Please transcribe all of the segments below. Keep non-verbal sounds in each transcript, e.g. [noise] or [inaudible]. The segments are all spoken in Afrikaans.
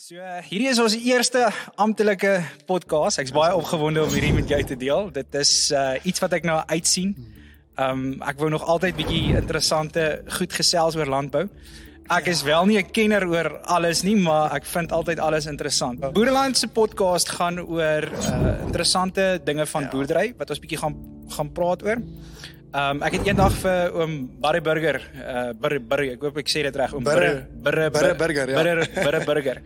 So hierdie is ons eerste amptelike podcast. Ek's baie opgewonde om hierdie met jou te deel. Dit is uh, iets wat ek nou uitsien. Um ek wou nog altyd bietjie interessante goed gesels oor landbou. Ek is wel nie 'n kenner oor alles nie, maar ek vind altyd alles interessant. Boereland se podcast gaan oor uh, interessante dinge van boerdery wat ons bietjie gaan gaan praat oor. Um ek het eendag vir oom Barry Burger, uh Barry Barry, ek hoop ek sê dit reg, oom Barry Barry Barry Burger, ja. Barry Barry Burger.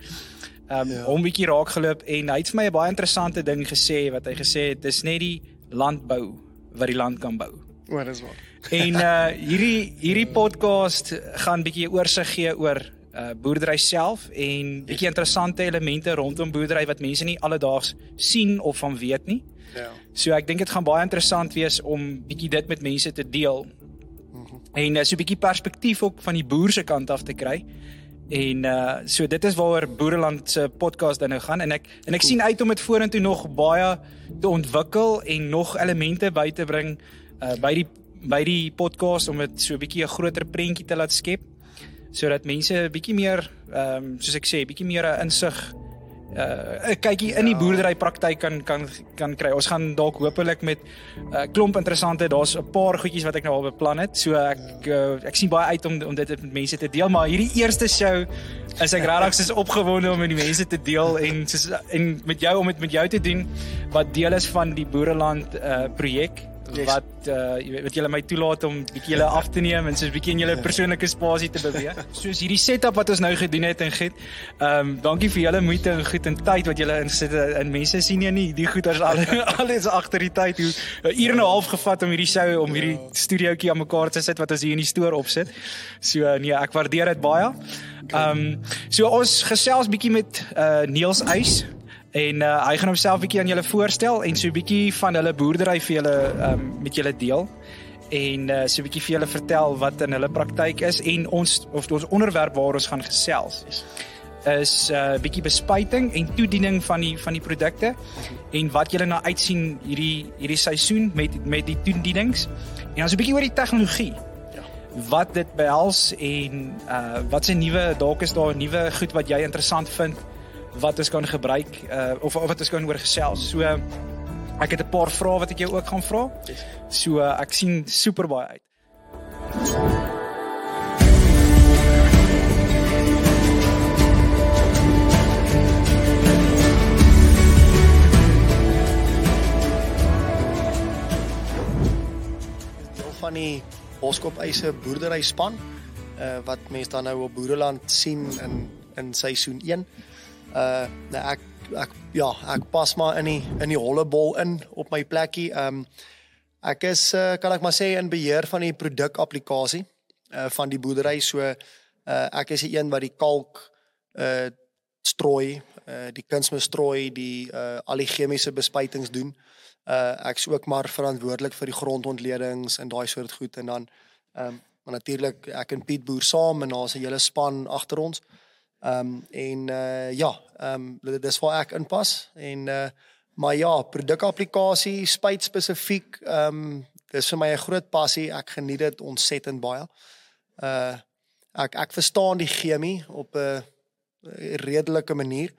Um [laughs] ja. hom bietjie raak geloop en hy het vir my 'n baie interessante ding gesê wat hy gesê het dis net die landbou wat die land kan bou. O, dis waar. En uh hierdie hierdie podcast gaan bietjie oorsig gee oor uh boerdery self en bietjie interessante elemente rondom boerdery wat mense nie alledaags sien of van weet nie. Ja. So ek dink dit gaan baie interessant wees om bietjie dit met mense te deel. En uh, so 'n bietjie perspektief ook van die boer se kant af te kry. En uh so dit is waaroor Boereland se podcast dan nou gaan en ek en ek sien uit om dit vorentoe nog baie te ontwikkel en nog elemente by te bring uh by die by die podcast om dit so 'n bietjie 'n groter prentjie te laat skep sodat mense 'n bietjie meer ehm um, soos ek sê bietjie meer 'n insig uh kykie in die boerdery praktyk kan kan kan kry. Ons gaan dalk hopelik met 'n uh, klomp interessante, daar's 'n paar goedjies wat ek nou al beplan het. So ek uh, ek sien baie uit om om dit met mense te deel, maar hierdie eerste show is ek regtig soos opgewonde om met die mense te deel en soos en met jou om dit met jou te doen wat deel is van die Boereland uh projek Yes. wat uh jy weet wat julle my toelaat om bietjie julle af te neem en soos bietjie in julle persoonlike spasie te beweeg. [laughs] Soos hierdie setup wat ons nou gedoen het en giet. Ehm um, dankie vir julle moeite en goed en tyd wat julle ingesit het. En mense sien jy nie die goeders al [laughs] alles agter die tyd hoe 'n uur en 'n half gevat om hierdie show om hierdie studiootjie aan mekaar te sit wat ons hier in die stoor opsit. So nee, ek waardeer dit baie. Ehm um, so ons gesels bietjie met uh Niels Eis en uh, hy gaan homself bietjie aan julle voorstel en so 'n bietjie van hulle boerdery vir julle um, met julle deel. En uh, so 'n bietjie vir julle vertel wat in hulle praktyk is en ons of ons onderwerp waar ons gaan gesels is 'n uh, bietjie bespuiting en toediening van die van die produkte en wat julle na uitsien hierdie hierdie seisoen met met die toedienings. En dan so 'n bietjie oor die tegnologie. Wat dit behels en uh wat se nuwe dalk is daar nuwe goed wat jy interessant vind wat ons kan gebruik uh of, of wat ons kan oor gesels. So uh, ek het 'n paar vrae wat ek jou ook gaan vra. So uh, ek sien super baie uit. Van die Boskop eise boerdery span uh wat mense dan nou op Boereland sien in in seisoen 1. Uh nou ek ek ja, ek pas maar in die in die hollebol in op my plekkie. Um ek is uh, kan ek maar sê in beheer van die produkapplikasie uh van die boerdery. So uh ek is die een wat die kalk uh strooi, uh die kunsmis strooi, die uh al die chemiese bespuitings doen. Uh ek's ook maar verantwoordelik vir die grondontledings en daai soort goed en dan ehm um, maar natuurlik ek en Piet boer saam en daar's 'n hele span agter ons. Ehm um, en uh ja, ehm um, dis waar ek inpas en uh maar ja, produkapplikasie spuit spesifiek ehm um, dis vir my 'n groot passie. Ek geniet dit ontsettend baie. Uh ek ek verstaan die chemie op 'n redelike manier.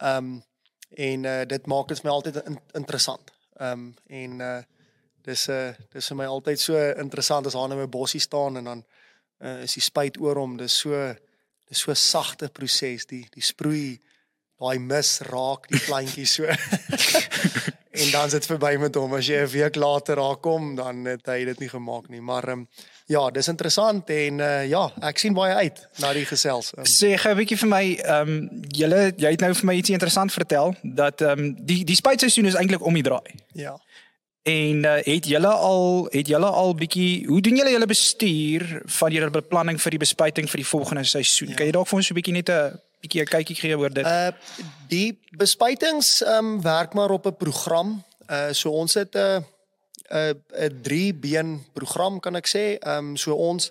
Ehm um, en uh dit maak dit vir my altyd in, interessant. Ehm um, en uh dis 'n uh, dis vir my altyd so interessant as daar net 'n bossie staan en dan uh, is die spuit oor hom. Dis so dis so sagte proses die die sproei daai mis raak die plantjie so. [laughs] en dan sit verby met hom as jy 'n week later daar kom dan het hy dit nie gemaak nie. Maar um, ja, dis interessant en uh, ja, ek sien baie uit na die gesels. Um, Sê gou 'n bietjie vir my, ehm um, julle jy het nou vir my ietsie interessant vertel dat ehm um, die die spuitseisoen is eintlik om die draai. ja. En uh, het julle al het julle al bietjie hoe doen julle julle bestuur van julle beplanning vir die bespuiting vir die volgende seisoen? Ja. Kan jy dalk vir ons so 'n bietjie net 'n bietjie 'n kykie gee oor dit? Uh die bespuitings ehm um, werk maar op 'n program. Uh so ons het 'n 'n 'n 3 been program kan ek sê. Ehm um, so ons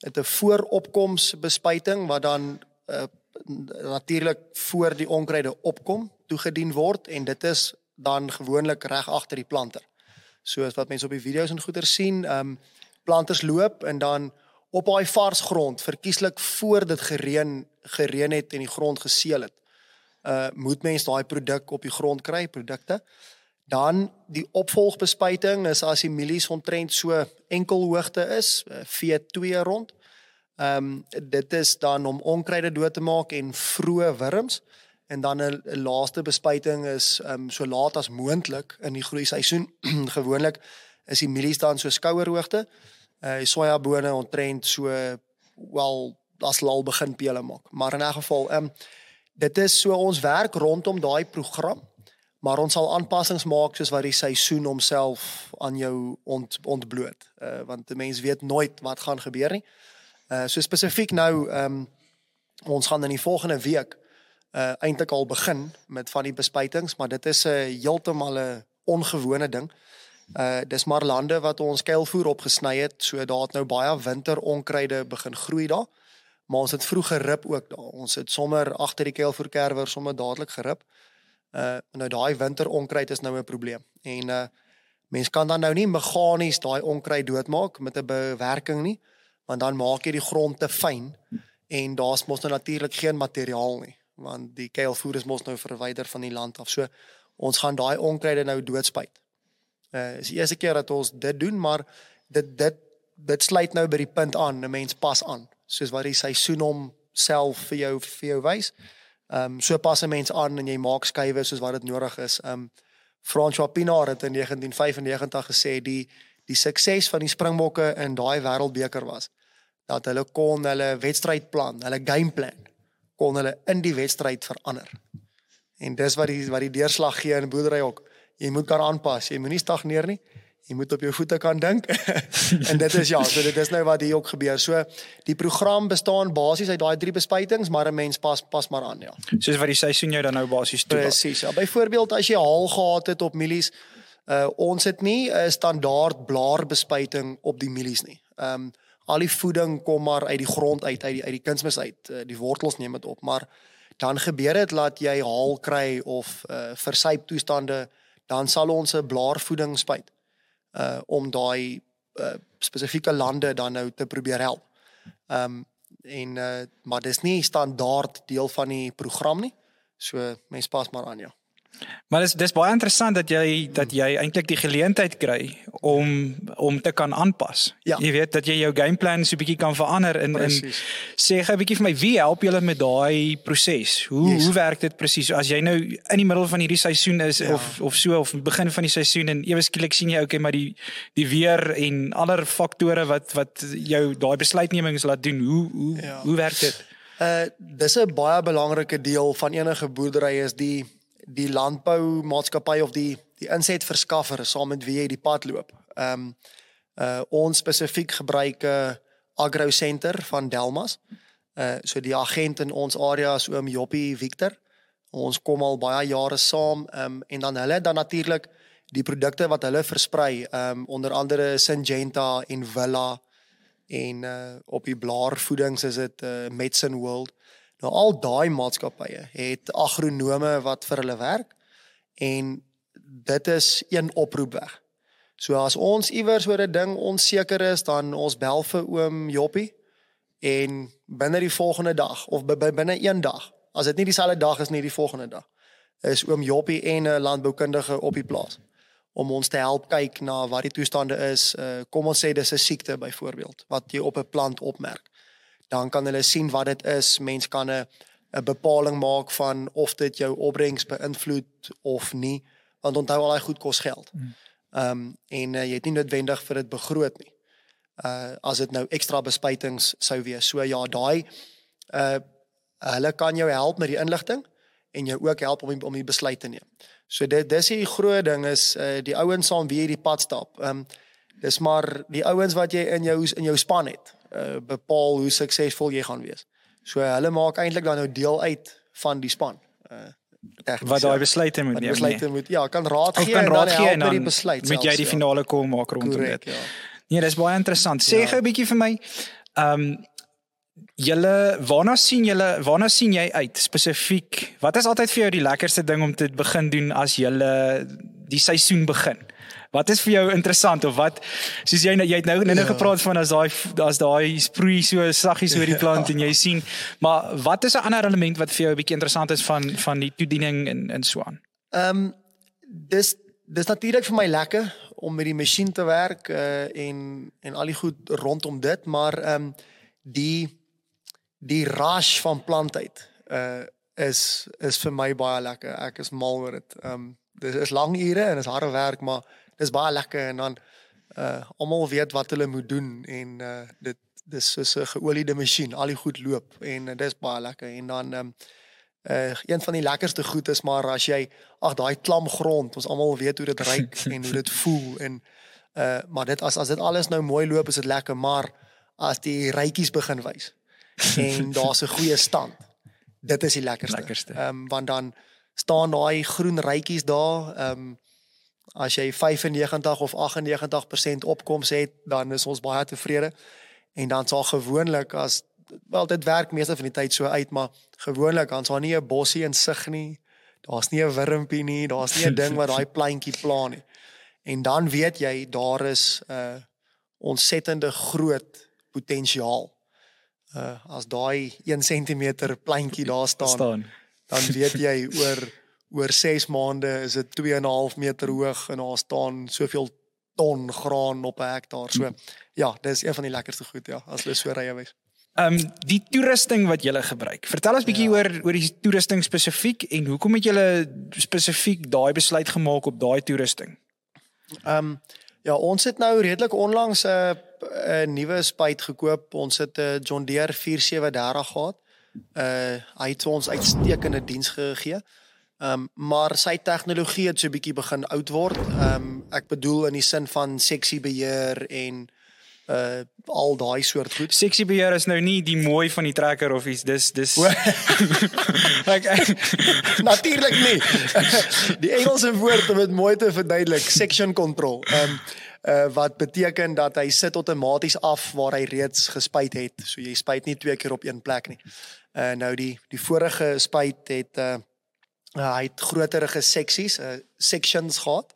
het 'n vooropkoms bespuiting wat dan uh natuurlik voor die onkruide opkom toegedien word en dit is dan gewoonlik reg agter die planter. Soos wat mense op die video's en goeie sien, ehm um, planters loop en dan op daai vars grond verkieslik voor dit gereën gereën het en die grond geseël het uh moet mens daai produk op die grond kry, produkte. Dan die opvolgbespuiting is as die mielies omtrent so enkel hoogte is, V2 rond. Ehm um, dit is dan om onkruide dood te maak en vroeë wurms en dan 'n laaste bespuiting is um, so laat as moontlik in die groei seisoen. [clears throat] Gewoonlik is die mielies dan so skouerhoogte. Uh die sojabone ontrent so wel as hulle al begin pele maak. Maar in 'n geval um, dit is so ons werk rondom daai program. Maar ons sal aanpassings maak soos wat die seisoen homself aan jou ont, ontbloot. Uh want 'n mens weet nooit wat gaan gebeur nie. Uh so spesifiek nou um, ons gaan in die volgende week uh eintlik al begin met van die bespuitings, maar dit is 'n uh, heeltemal 'n ongewone ding. Uh dis maar lande wat ons kuilvoer opgesny het, so daar het nou baie winteronkruide begin groei daar. Maar ons het vroeg gerip ook daar. Ons het sommer agter die kuilvoerkerwer sommer dadelik gerip. Uh nou daai winteronkruid is nou 'n probleem. En uh mens kan dan nou nie meganies daai onkruid doodmaak met 'n bewerking nie, want dan maak jy die grond te fyn en daar's mos nou natuurlik geen materiaal nie want die kuilvoer is mos nou verwyder van die land af. So ons gaan daai onkruide nou doodspuit. Uh is die eerste keer dat ons dit doen, maar dit dit dit sluit nou by die punt aan, 'n mens pas aan, soos wat die seisoen hom self vir jou vir jou wys. Ehm um, so pas 'n mens aan en jy maak skuwe soos wat dit nodig is. Ehm um, François Pinaar het in 1995 gesê die die sukses van die Springbokke in daai wêreldbeker was dat hulle kon hulle wedstrydplan, hulle gameplan kon hulle in die wedstryd verander. En dis wat die wat die deurslag gee in boerdery ook. Jy moet kan aanpas. Jy moenie stagneer nie. Jy moet op jou voete kan dink. [laughs] en dit is ja, so dit is nou wat hier ook gebeur. So die program bestaan basies uit daai drie bespuitings, maar 'n mens pas pas maar aan, ja. Soos wat die seisoen jou dan nou basies toe. Presies. Ja, byvoorbeeld as jy haal gehad het op mielies, uh ons het nie 'n standaard blaarbespuiting op die mielies nie. Ehm um, al die voeding kom maar uit die grond uit uit die uit die kunsmis uit uh, die wortels neem dit op maar dan gebeur dit dat jy haal kry of uh, versuip toestande dan sal ons 'n blaarvoeding spuit uh om daai uh, spesifieke lande dan nou te probeer help. Ehm um, en uh maar dis nie standaard deel van die program nie. So mens pas maar aan ja. Maar dis dis baie interessant dat jy dat jy eintlik die geleentheid kry om om te kan aanpas. Ja. Jy weet dat jy jou gameplan so 'n bietjie kan verander in in sê gou 'n bietjie vir my wie help julle met daai proses? Hoe yes. hoe werk dit presies? As jy nou in die middel van hierdie seisoen is ja. of of so of begin van die seisoen en ewe skielik sien jy okay maar die die weer en ander faktore wat wat jou daai besluitnemings laat doen. Hoe hoe ja. hoe werk dit? Uh dis 'n baie belangrike deel van enige boerdery is die die landboumaatskappy of die die insetverskaffer saam met wie jy die pad loop. Ehm um, uh ons spesifiek gebruik 'n uh, agro center van Delmas. Uh so die agent in ons area is oom Joppie Victor. Ons kom al baie jare saam ehm um, en dan hulle dan natuurlik die produkte wat hulle versprei ehm um, onder andere Syngenta en Villa en uh op die blaarvoedings is dit uh Medicine World. Nou al daai maatskappye het agronome wat vir hulle werk en dit is een oproep weg. So as ons iewers oor 'n ding onseker is, dan ons bel vir oom Joppie en binne die volgende dag of binne een dag, as dit nie dieselfde dag is nie, die volgende dag, is oom Joppie en 'n landboukundige op die plaas om ons te help kyk na wat die toestande is. Uh, kom ons sê dis 'n siekte byvoorbeeld wat jy op 'n plant opmerk dan kan hulle sien wat dit is. Mens kan 'n 'n bepaling maak van of dit jou opbrengs beïnvloed of nie, want onthou al daai goed kos geld. Hmm. Ehm um, en uh, jy het nie noodwendig vir dit begroot nie. Uh as dit nou ekstra bespuitings sou wees. So ja, daai uh hulle kan jou help met die inligting en jou ook help om die, om die besluit te neem. So dit dis die groot ding is uh die ouens saam wie jy die pad stap. Ehm um, dis maar die ouens wat jy in jou in jou span het uh, bepaal hoe suksesvol jy gaan wees. So hulle maak eintlik dan nou deel uit van die span. Uh wat daai besluite moet neem. Besluite nee. moet ja, kan raad gee kan raad en dan die besluit. Moet jy die ja. finale call maak rondom Correct, dit. Ja. Nee, dis baie interessant. Sê ja. gou 'n bietjie vir my. Ehm um, julle waarna sien julle waarna sien jy uit spesifiek? Wat is altyd vir jou die lekkerste ding om te begin doen as julle die seisoen begin? Wat is vir jou interessant of wat soos jy jy het nou nou ja. gepraat van as daai as daai sproei so saggies oor die plant ja. en jy sien, maar wat is 'n ander element wat vir jou 'n bietjie interessant is van van die toediening en en so aan? Ehm um, dis dis natuurlik vir my lekker om met die masjien te werk uh, en en al die goed rondom dit, maar ehm um, die die rush van plantheid uh is is vir my baie lekker. Ek is mal oor dit. Ehm um, dis is lang ure en is harde werk, maar dis baie lekker en dan uh almal weet wat hulle moet doen en uh dit dis soos 'n geoliede masjien, al die goed loop en uh, dis baie lekker en dan um, uh een van die lekkerste goed is maar as jy ag daai klam grond, ons almal weet hoe dit ruik [laughs] en hoe dit voel en uh maar dit as as dit alles nou mooi loop is dit lekker, maar as die rytjies begin wys en [laughs] daar's 'n goeie stand. Dit is die lekkerste. Ehm um, want dan staan daai groen rytjies daar, ehm um, as jy 95 of 98% opkoms het, dan is ons baie tevrede. En dan sal gewoonlik as wel dit werk meeste van die tyd so uit, maar gewoonlik dan sal nie 'n bossie in sig nie. Daar's nie 'n wurmpie nie, daar's nie 'n ding wat daai [laughs] plantjie pla nie. En dan weet jy daar is 'n uh, ontsettende groot potensiaal. Uh as daai 1 cm plantjie daar staan, staan, dan weet jy oor oor 6 maande is dit 2.5 meter hoog en daar staan soveel ton graan op 'n hektaar. So ja, dis een van die lekkerste goed ja, as hulle so rye wys. Ehm um, die toerusting wat jy gebruik. Vertel ons bietjie ja. oor oor die toerusting spesifiek en hoekom het jy spesifiek daai besluit gemaak op daai toerusting? Ehm um, ja, ons het nou redelik onlangs 'n uh, 'n nuwe spuit gekoop. Ons het 'n uh, John Deere 4730 gehad. Uh hy het ons uitstekende diens gegee. Ehm um, maar sy tegnologie het so bietjie begin oud word. Ehm um, ek bedoel in die sin van seksie beheer en uh al daai soort goed. Seksie beheer is nou nie die mooi van die trekker of iets. Dis dis [laughs] ek, natuurlik nie. [laughs] die Engelse woord om dit mooi te verduidelik, section control. Ehm um, uh wat beteken dat hy sit outomaties af waar hy reeds gespuit het. So jy spuit nie twee keer op een plek nie. Uh nou die die vorige spuit het uh, uh hy het groterige seksies, uh sections gehad.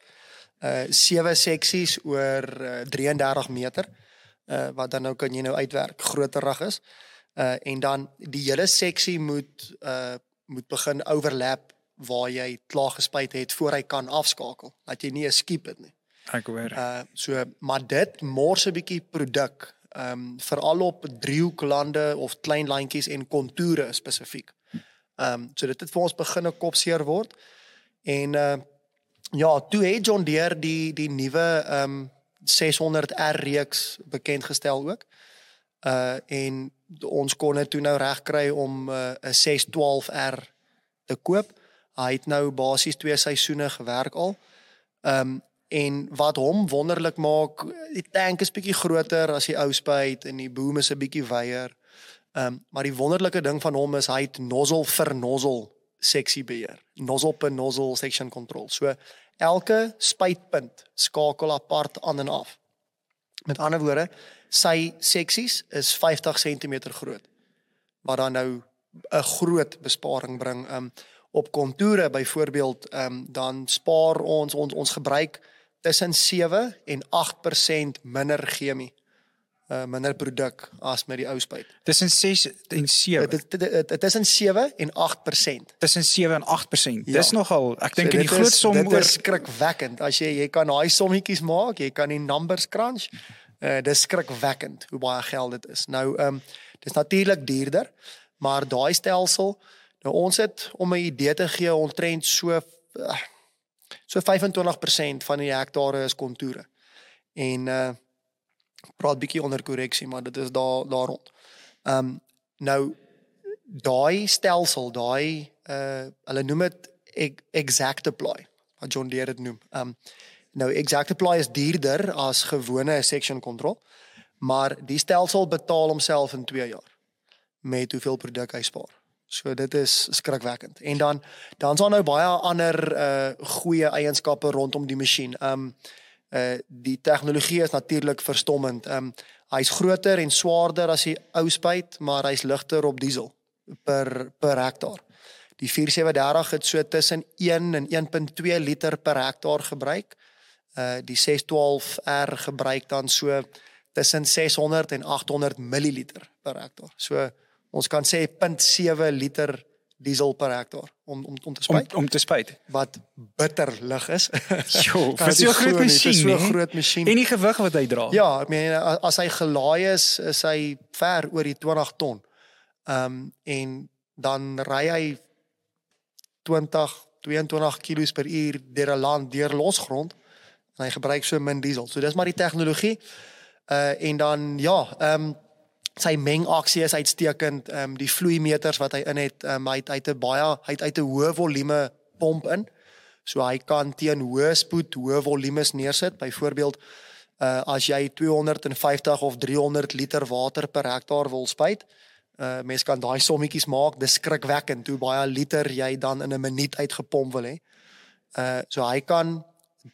Uh sewe seksies oor uh, 33 meter uh wat dan nou kan jy nou uitwerk groterig is. Uh en dan die hele seksie moet uh moet begin overlap waar jy klaar gespuit het voor hy kan afskakel. Dat jy nie 'n skiep het nie. Ek hoor. Uh so maar dit mors 'n bietjie produk. Ehm um, veral op driehoeklande of klein landjies en kontoure spesifiek. Ehm um, so dit het vir ons begin 'n kopseer word. En uh ja, toe het John Deere die die nuwe ehm um, 600R reeks bekend gestel ook. Uh en ons kon dit toe nou regkry om uh, 'n 612R te koop. Hy het nou basies 2 seisoene gewerk al. Ehm um, en wat hom wonderlik maak, die tank is bietjie groter as die ou spuit en die boom is 'n bietjie wyer. Ehm um, maar die wonderlike ding van hom is hy het nozzle vir nozzle seksie beheer. Nozzle per nozzle section control. So elke spuitpunt skakel apart aan en af. Met ander woorde, sy seksies is 50 cm groot. Wat dan nou 'n groot besparing bring um op kontoure byvoorbeeld um dan spaar ons ons ons gebruik tussen 7 en 8% minder chemie uh, minder produk as met die ou spuit. Tussen 6 en 7. Dit is in 7 en 8%. Tussen 7 en 8%. Ja. Dis nogal, ek dink so, in die groot som oor Dit is skrikwekkend. As jy jy kan daai sommetjies maak, jy kan die numbers crunch. Uh dis skrikwekkend hoe baie geld dit is. Nou ehm um, dis natuurlik duurder, maar daai stelsel, nou ons het om 'n idee te gee ontrent so uh, so 25% van die hektare is kontoure. En uh praat bietjie onder korreksie, maar dit is daar daar rond. Ehm um, nou daai stelsel, daai uh hulle noem dit exact apply, wat John Deere dit noem. Ehm um, nou exact apply is duurder as gewone section control, maar die stelsel betaal homself in 2 jaar met hoeveel produk hy spaar. So dit is skrikwekkend. En dan dan is daar nou baie ander uh goeie eienskappe rondom die masjien. Ehm um, uh die tegnologie is natuurlik verstommend. Um, hy's groter en swaarder as die ou spuit, maar hy's ligter op diesel per per hektaar. Die 4730 het so tussen 1 en 1.2 liter per hektaar gebruik. Uh die 612R gebruik dan so tussen 600 en 800 ml per hektaar. So ons kan sê 0.7 liter diesel per hektaar om om om te spuit. Om om te spuit. Wat bitter lig is. [laughs] Jo, vir so 'n groot masjien, so 'n groot masjien. En die gewig wat hy dra. Ja, ek meen as hy gelaai is, is hy ver oor die 20 ton. Ehm um, en dan ry hy 20 22 km per uur deur 'n land deur losgrond en hy gebruik so min diesel. So dis maar die tegnologie. Uh en dan ja, ehm um, sy mengaksie is uitstekend. Ehm um, die vloeimeters wat hy in het, um, hy het uit 'n baie hy het uit 'n hoë volume pomp in. So hy kan teen hoë spoed hoë volumes neersit. Byvoorbeeld uh as jy 250 of 300 liter water per hektaar wil spuit, uh mens kan daai sommetjies maak. Dis skrikwekkend hoe baie liter jy dan in 'n minuut uitgepomp wil hê. Uh so hy kan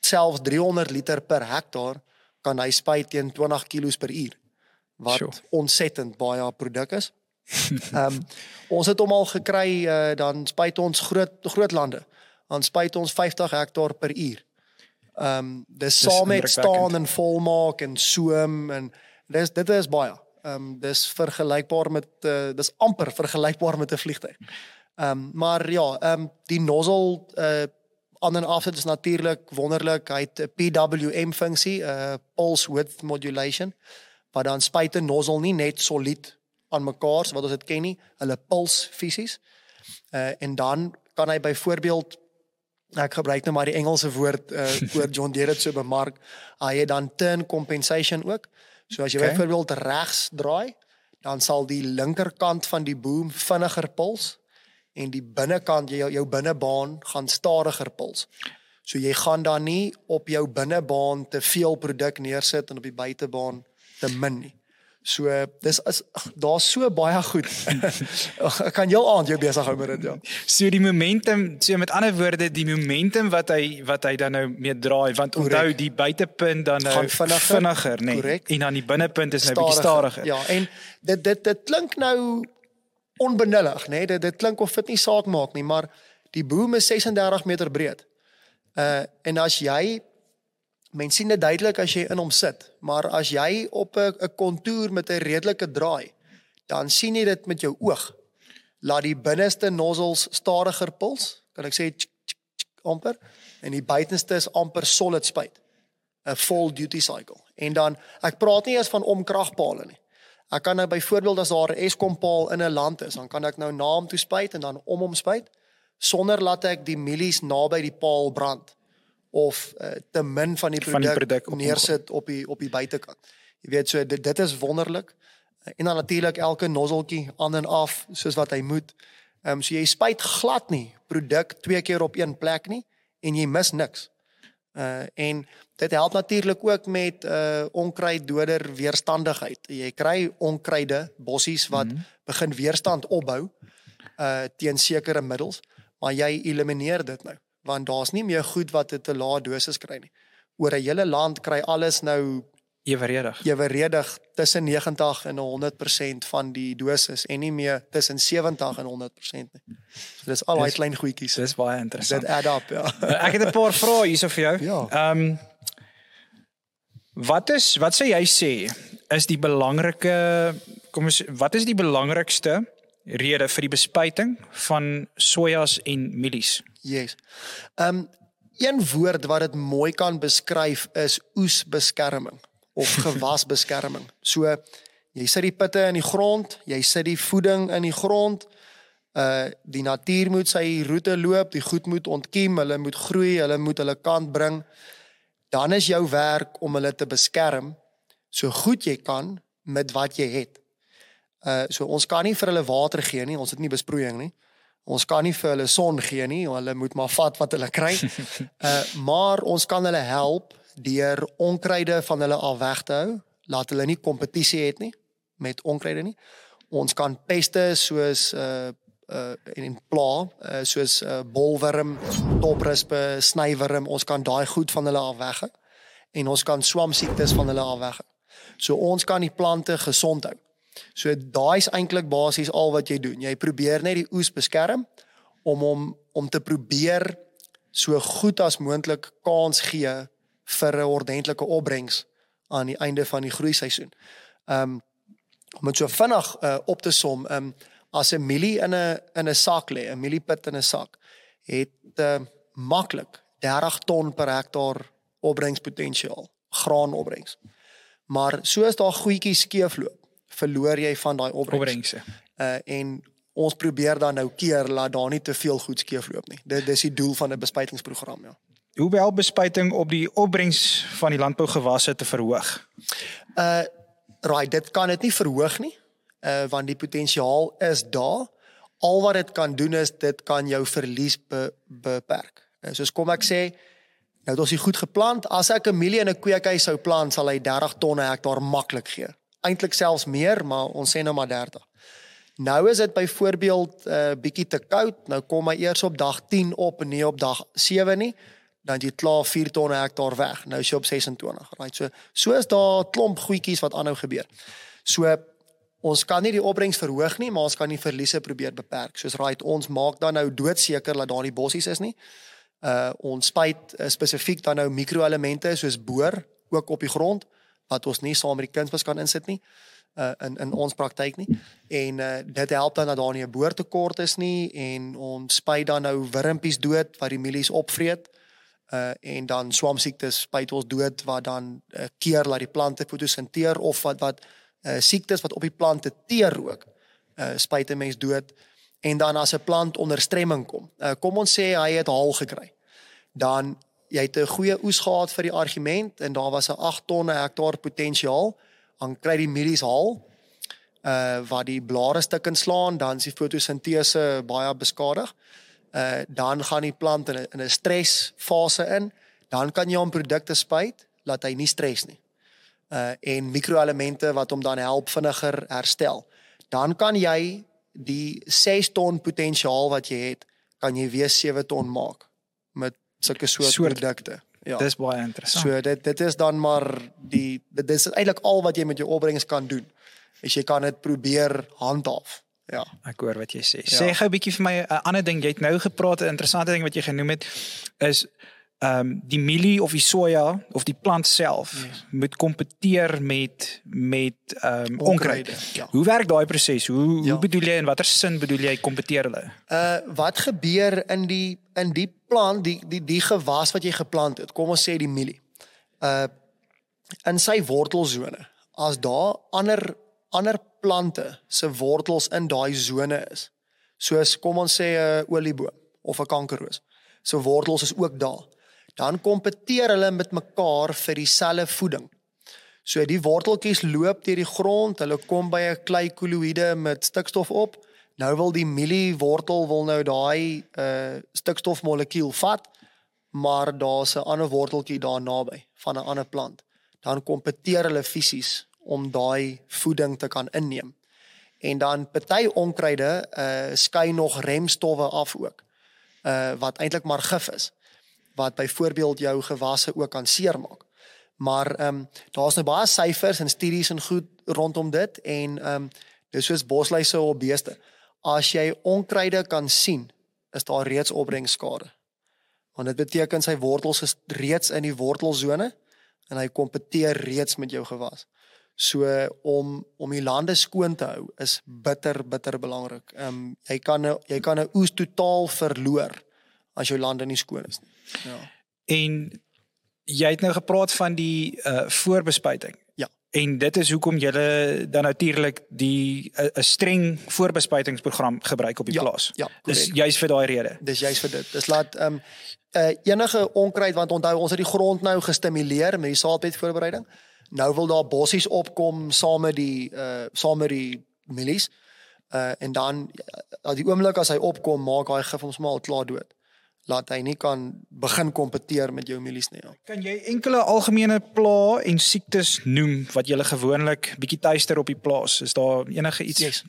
selfs 300 liter per hektaar kan hy spuit teen 20 km per uur wat Sjoe. ontsettend baie produk is. [laughs] Ehm um, ons het hom al gekry uh, dan spuit ons groot groot lande. Dan spuit ons 50 hektaar per uur. Ehm um, dis saam met staan en volmaak en soem en dis dit is baie. Ehm um, dis vergelykbaar met uh, dis amper vergelykbaar met 'n vliegtyg. Ehm um, maar ja, ehm um, die nozzle uh aan en af dit is natuurlik wonderlik. Hy het 'n PWM funksie, uh, pulse width modulation wat dan spuit 'n nozzle nie net solied aan mekaar so wat ons dit ken nie, hulle puls fisies. Uh en dan kan hy byvoorbeeld ek gebruik nou maar die Engelse woord uh [laughs] oor John Deere dit so bemark. Hy het dan turn compensation ook. So as jy okay. byvoorbeeld regs draai, dan sal die linkerkant van die boom vinniger puls en die binnekant jou jou binnebaan gaan stadiger puls. So jy gaan dan nie op jou binnebaan te veel produk neersit en op die buitebaan te min nie. So dis is daar's so baie goed. [laughs] Ek kan jou aand jou besig hou met dit ja. So die momentum, so met ander woorde, die momentum wat hy wat hy dan nou mee draai, want onthou Korrek. die buitepunt dan nou Gaan vinniger. vinniger nê. Korrek. En dan die binnepunt is nou bietjie stadiger. Ja, en dit dit dit klink nou onbenullig, nê? Dit dit klink of dit nie saak maak nie, maar die boom is 36 meter breed. Uh en as jy mens sien dit duidelik as jy in hom sit, maar as jy op 'n kontour met 'n redelike draai, dan sien jy dit met jou oog. Laat die binneste nozzles stadiger puls, kan ek sê tsk, tsk, tsk, amper en die buitenste is amper solid spuit. 'n full duty cycle. En dan ek praat nie eens van omkragpale nie. Ek kan nou byvoorbeeld as daar 'n Eskom paal in 'n land is, dan kan ek nou na hom toe spuit en dan om hom spuit sonder laat ek die mielies naby die paal brand of uh, te min van die produk neersit op die op die buitekant. Jy weet so dit dit is wonderlik. En dan natuurlik elke nozzeltjie aan en af soos wat hy moet. Ehm um, so jy spuit glad nie produk twee keer op een plek nie en jy mis niks. Uh en dit help natuurlik ook met uh onkruiddoder weerstandigheid. Jy kry onkruide, bossies wat mm -hmm. begin weerstand opbou uh teen sekere middels, maar jy elimineer dit nou want daar's nie meer goed wat 'n te lae dosis kry nie. Oor 'n hele land kry alles nou Eweredig. eweredig tussen 90 en 100% van die dosis en nie meer tussen 70 en 100% nie. So dis al daai klein goedjies. Dis baie interessant. Dit add up, ja. Uh, [laughs] Ek het 'n paar vrae hierso vir jou. Ja. Ehm Wat is wat sê jy sê is die belangrike kom ons wat is die belangrikste rede vir die bespuiting van sojas en mielies? Yes. Ehm um, een woord wat dit mooi kan beskryf is oesbeskerming of [laughs] gewasbeskerming. So jy sit die pitte in die grond, jy sit die voeding in die grond. Uh die natuur moet sy roete loop, die goed moet ontkiem, hulle moet groei, hulle moet hulle kant bring. Dan is jou werk om hulle te beskerm so goed jy kan met wat jy het. Uh so ons kan nie vir hulle water gee nie, ons het nie besproeiing nie. Ons kan nie vir hulle son gee nie, hulle moet maar vat wat hulle kry. [laughs] Uh maar ons kan hulle help deur onkruide van hulle af weg te hou, laat hulle nie kompetisie het nie met onkruide nie. Ons kan peste soos uh uh en en pla uh, soos uh, bolwurm, toprispe, snywurm, ons kan daai goed van hulle af weg hou en ons kan swamsiektes van hulle af weg hou. So ons kan die plante gesond hou. So daai's eintlik basies al wat jy doen. Jy probeer net die oes beskerm om hom om te probeer so goed as moontlik kans gee vir 'n ordentlike opbrengs aan die einde van die groeiseisoen. Ehm um, om dit so vinnig uh, op te som, ehm um, as 'n mielie in 'n in 'n sak lê, 'n mieliepit in 'n sak, het uh, maklik 30 ton per hektaar opbrengspotensiaal, graanopbrengs. Maar soos daar goedjies skeefloop, verloor jy van daai opbrengse. Uh en ons probeer dan nou keer laat daar nie te veel goed skeefloop nie. Dit dis die doel van 'n bespuitingsprogram, ja. Hoe wel bespuiting op die opbrengs van die landbougewasse te verhoog? Uh right, dit kan dit nie verhoog nie. Uh want die potensiaal is daar. Al wat dit kan doen is dit kan jou verlies be, beperk. Uh, soos kom ek sê, nou het ons dit goed geplant. As ek 'n mielie in 'n kweekhuis sou plant, sal hy 30 ton hektaar maklik gee. Eintlik selfs meer, maar ons sê nou maar 30. Nou is dit byvoorbeeld 'n uh, bietjie te koud. Nou kom hy eers op dag 10 op en nie op dag 7 nie dan jy klaar 4 ton hektaar weg. Nou is jy op 26. Right. So so is daar klomp goedjies wat aanhou gebeur. So ons kan nie die opbrengs verhoog nie, maar ons kan die verliese probeer beperk. Soos right, ons maak dan nou doodseker dat daar nie bossies is nie. Uh ons spuit uh, spesifiek dan nou mikroelemente soos boor ook op die grond wat ons nie saam met die kunsmis kan insit nie uh in in ons praktyk nie. En uh dit help dan dat daar nie 'n boortekort is nie en ons spuit dan nou wurmpies dood wat die mielies opvreet uh en dan swamsiektes spuit ons dood wat dan uh, keer laat die plante fotosinteer of wat wat uh siektes wat op die plante teer ook uh spuit 'n mens dood en dan as 'n plant onder stremming kom uh kom ons sê hy het haal gekry dan jy het 'n goeie oes gehad vir die argument en daar was 'n 8 tonne hektaar potensiaal dan kry die mielies haal uh wat die blare stuk inslaan dan is die fotosintese baie beskadig uh dan gaan die plant in 'n in 'n stresfase in, dan kan jy hom produkte spuit laat hy nie stres nie. Uh en mikroelemente wat hom dan help vinniger herstel. Dan kan jy die 6 ton potensiaal wat jy het, kan jy weer 7 ton maak met sulke soort, soort produkte. Ja. Dis baie interessant. So dit dit is dan maar die dit is eintlik al wat jy met jou opbrengs kan doen. As jy kan dit probeer handhaaf. Ja. Ek hoor wat jy sê. Ja. Sê gou 'n bietjie vir my 'n ander ding. Jy het nou gepraat 'n interessante ding wat jy genoem het is ehm um, die mielie of die soja of die plant self yes. moet kompeteer met met ehm um, onkruide. Ja. Hoe werk daai proses? Hoe ja. hoe bedoel jy en watter sin bedoel jy kompeteer hulle? Uh wat gebeur in die in die plant die die die gewas wat jy geplant het? Kom ons sê die mielie. Uh in sy wortelsone. As daar ander ander plante se wortels in daai sone is. Soos kom ons sê 'n olieboom of 'n kankerroos. So wortels is ook daar. Dan kompeteer hulle met mekaar vir dieselfde voeding. So die worteltjies loop deur die grond, hulle kom by 'n klei koloïde met stikstof op. Nou wil die mielie wortel wil nou daai uh stikstofmolekuul vat, maar daar's 'n ander worteltjie daar naby van 'n ander plant. Dan kompeteer hulle fisies om daai voeding te kan inneem. En dan party onkruide uh skei nog remstowwe af ook. Uh wat eintlik maar gif is wat byvoorbeeld jou gewasse ook kan seermaak. Maar ehm um, daar's nou baie syfers en studies en goed rondom dit en ehm um, dis soos bosluise op beeste. As jy onkruide kan sien, is daar reeds opbrengskade. Want dit beteken sy wortels is reeds in die wortelsone en hy kompeteer reeds met jou gewas. So om om die lande skoon te hou is bitter bitter belangrik. Ehm um, jy kan jy kan 'n oes totaal verloor as jou lande nie skoon is nie. Ja. En jy het nou gepraat van die uh voorbespuiting. Ja. En dit is hoekom jy dan natuurlik die 'n uh, streng voorbespuitingsprogram gebruik op die ja, plaas. Ja, dis juist vir daai rede. Dis juist vir dit. Dis laat ehm um, uh enige onkruid want onthou ons het die grond nou gestimuleer met die saadbed voorbereiding nou wil daar bossies opkom saam met die uh saam met die mielies. Uh en dan as die oomblik as hy opkom, maak hy gif ons maar al klaar dood. Laat hy nie kan begin kompeteer met jou mielies nie. Ja. Kan jy enkele algemene pla en siektes noem wat jy gewoonlik bietjie tuister op die plaas? Is daar enige iets? Ehm yes.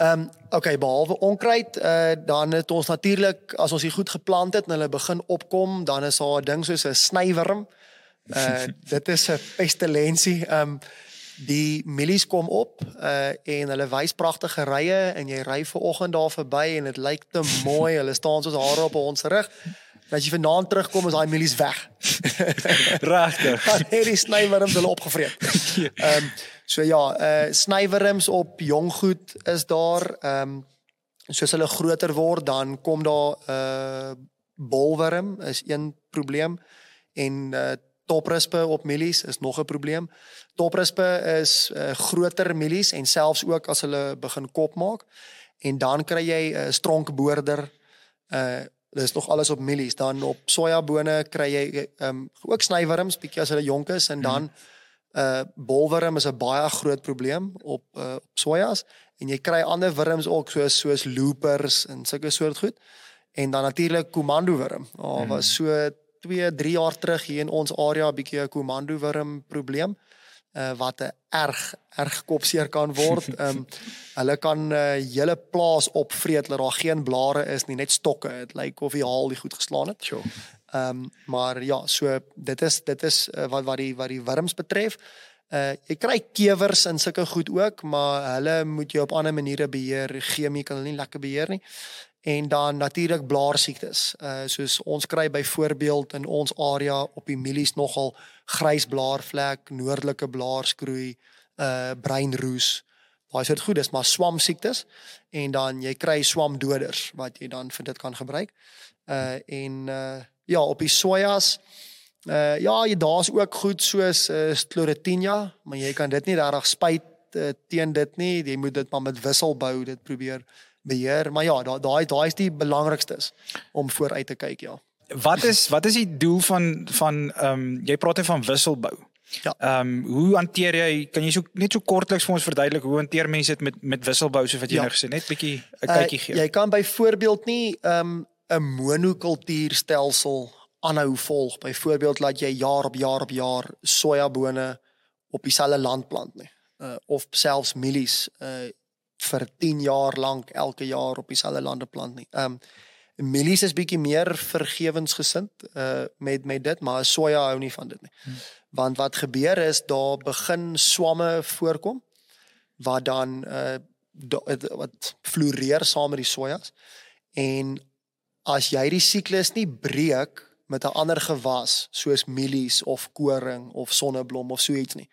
um, okay, behalwe onkruid, uh dan het ons natuurlik as ons hier goed geplant het en hulle begin opkom, dan is daar 'n ding soos 'n snywurm. Uh [laughs] dit is 'n pestilensie. Um die mielies kom op uh en hulle wys pragtige rye en jy ry ver oggend daar verby en dit lyk te mooi. Hulle staan soos hare op ons rug. En as jy vanaand terugkom is daai mielies weg. [laughs] Regtig. [laughs] Dan het die snywurms hulle opgevreet. [laughs] Ehm um, so ja, uh snywurms op jong goed is daar ehm um, soos hulle groter word dan kom daar uh, bolwurm is een probleem en uh toprispe op mielies is nog 'n probleem. Toprispe is uh, groter mielies en selfs ook as hulle begin kop maak. En dan kry jy 'n uh, stronkboorder uh dis nog alles op mielies. Dan op sojabone kry jy um, ook snywurms bietjie as hulle jonk is. En mhm. dan uh bolwurm is 'n baie groot probleem op uh, op sojas. En jy kry ander wurms ook soos soos loopers en sulke soort goed. En dan natuurlik komando wurm. Daar oh, was so 2, 3 jaar terug hier in ons area 'n bietjie 'n komando wurm probleem. uh, wat 'n erg erg kopseer kan word. [laughs] Ehm um, hulle kan 'n uh, hele plaas opvreet dat daar geen blare is nie, net stokke. Dit lyk of die haal die goed geslaan het. Sure. Ehm um, maar ja, so dit is dit is uh, wat wat die wat die wurms betref. Uh jy kry kewers en sulke goed ook, maar hulle moet jy op ander maniere beheer. Chemie kan hulle nie lekker beheer nie en dan natuurlik blaarsiektes. Uh soos ons kry byvoorbeeld in ons area op die mielies nogal grys blaarvlek, noordelike blaarskroei, uh breinroes. Daai soort goed is maar swamsiektes en dan jy kry swamdoders wat jy dan vir dit kan gebruik. Uh en uh ja, op die sojas uh ja, jy daar's ook goed soos uh, sclerotinia, maar jy kan dit nie regtig spuit uh, teen dit nie. Jy moet dit maar met wisselbou dit probeer beheer, maar ja, daai daai daai is die belangrikstes om vooruit te kyk, ja. Wat is wat is die doel van van ehm um, jy praat hier van wisselbou. Ja. Ehm um, hoe hanteer jy kan jy so net so kortliks vir ons verduidelik hoe hanteer mense dit met met wisselbou soos wat jy ja. nou gesê net bietjie 'n uh, kykie gee. Jy kan byvoorbeeld nie ehm um, 'n monokultuurstelsel aanhou volg. Byvoorbeeld laat jy jaar op jaar op jaar sojabone op dieselfde land plant nie. Uh, of selfs mielies uh vir 10 jaar lank elke jaar op dieselfde lande plant nie. Ehm um, mielies is bietjie meer vergewensgesind uh met met dit, maar soja hou nie van dit nie. Hmm. Want wat gebeur is daar begin swamme voorkom wat dan uh wat floreer saam met die sojas en as jy die siklus nie breek met 'n ander gewas soos mielies of koring of sonneblom of so iets nie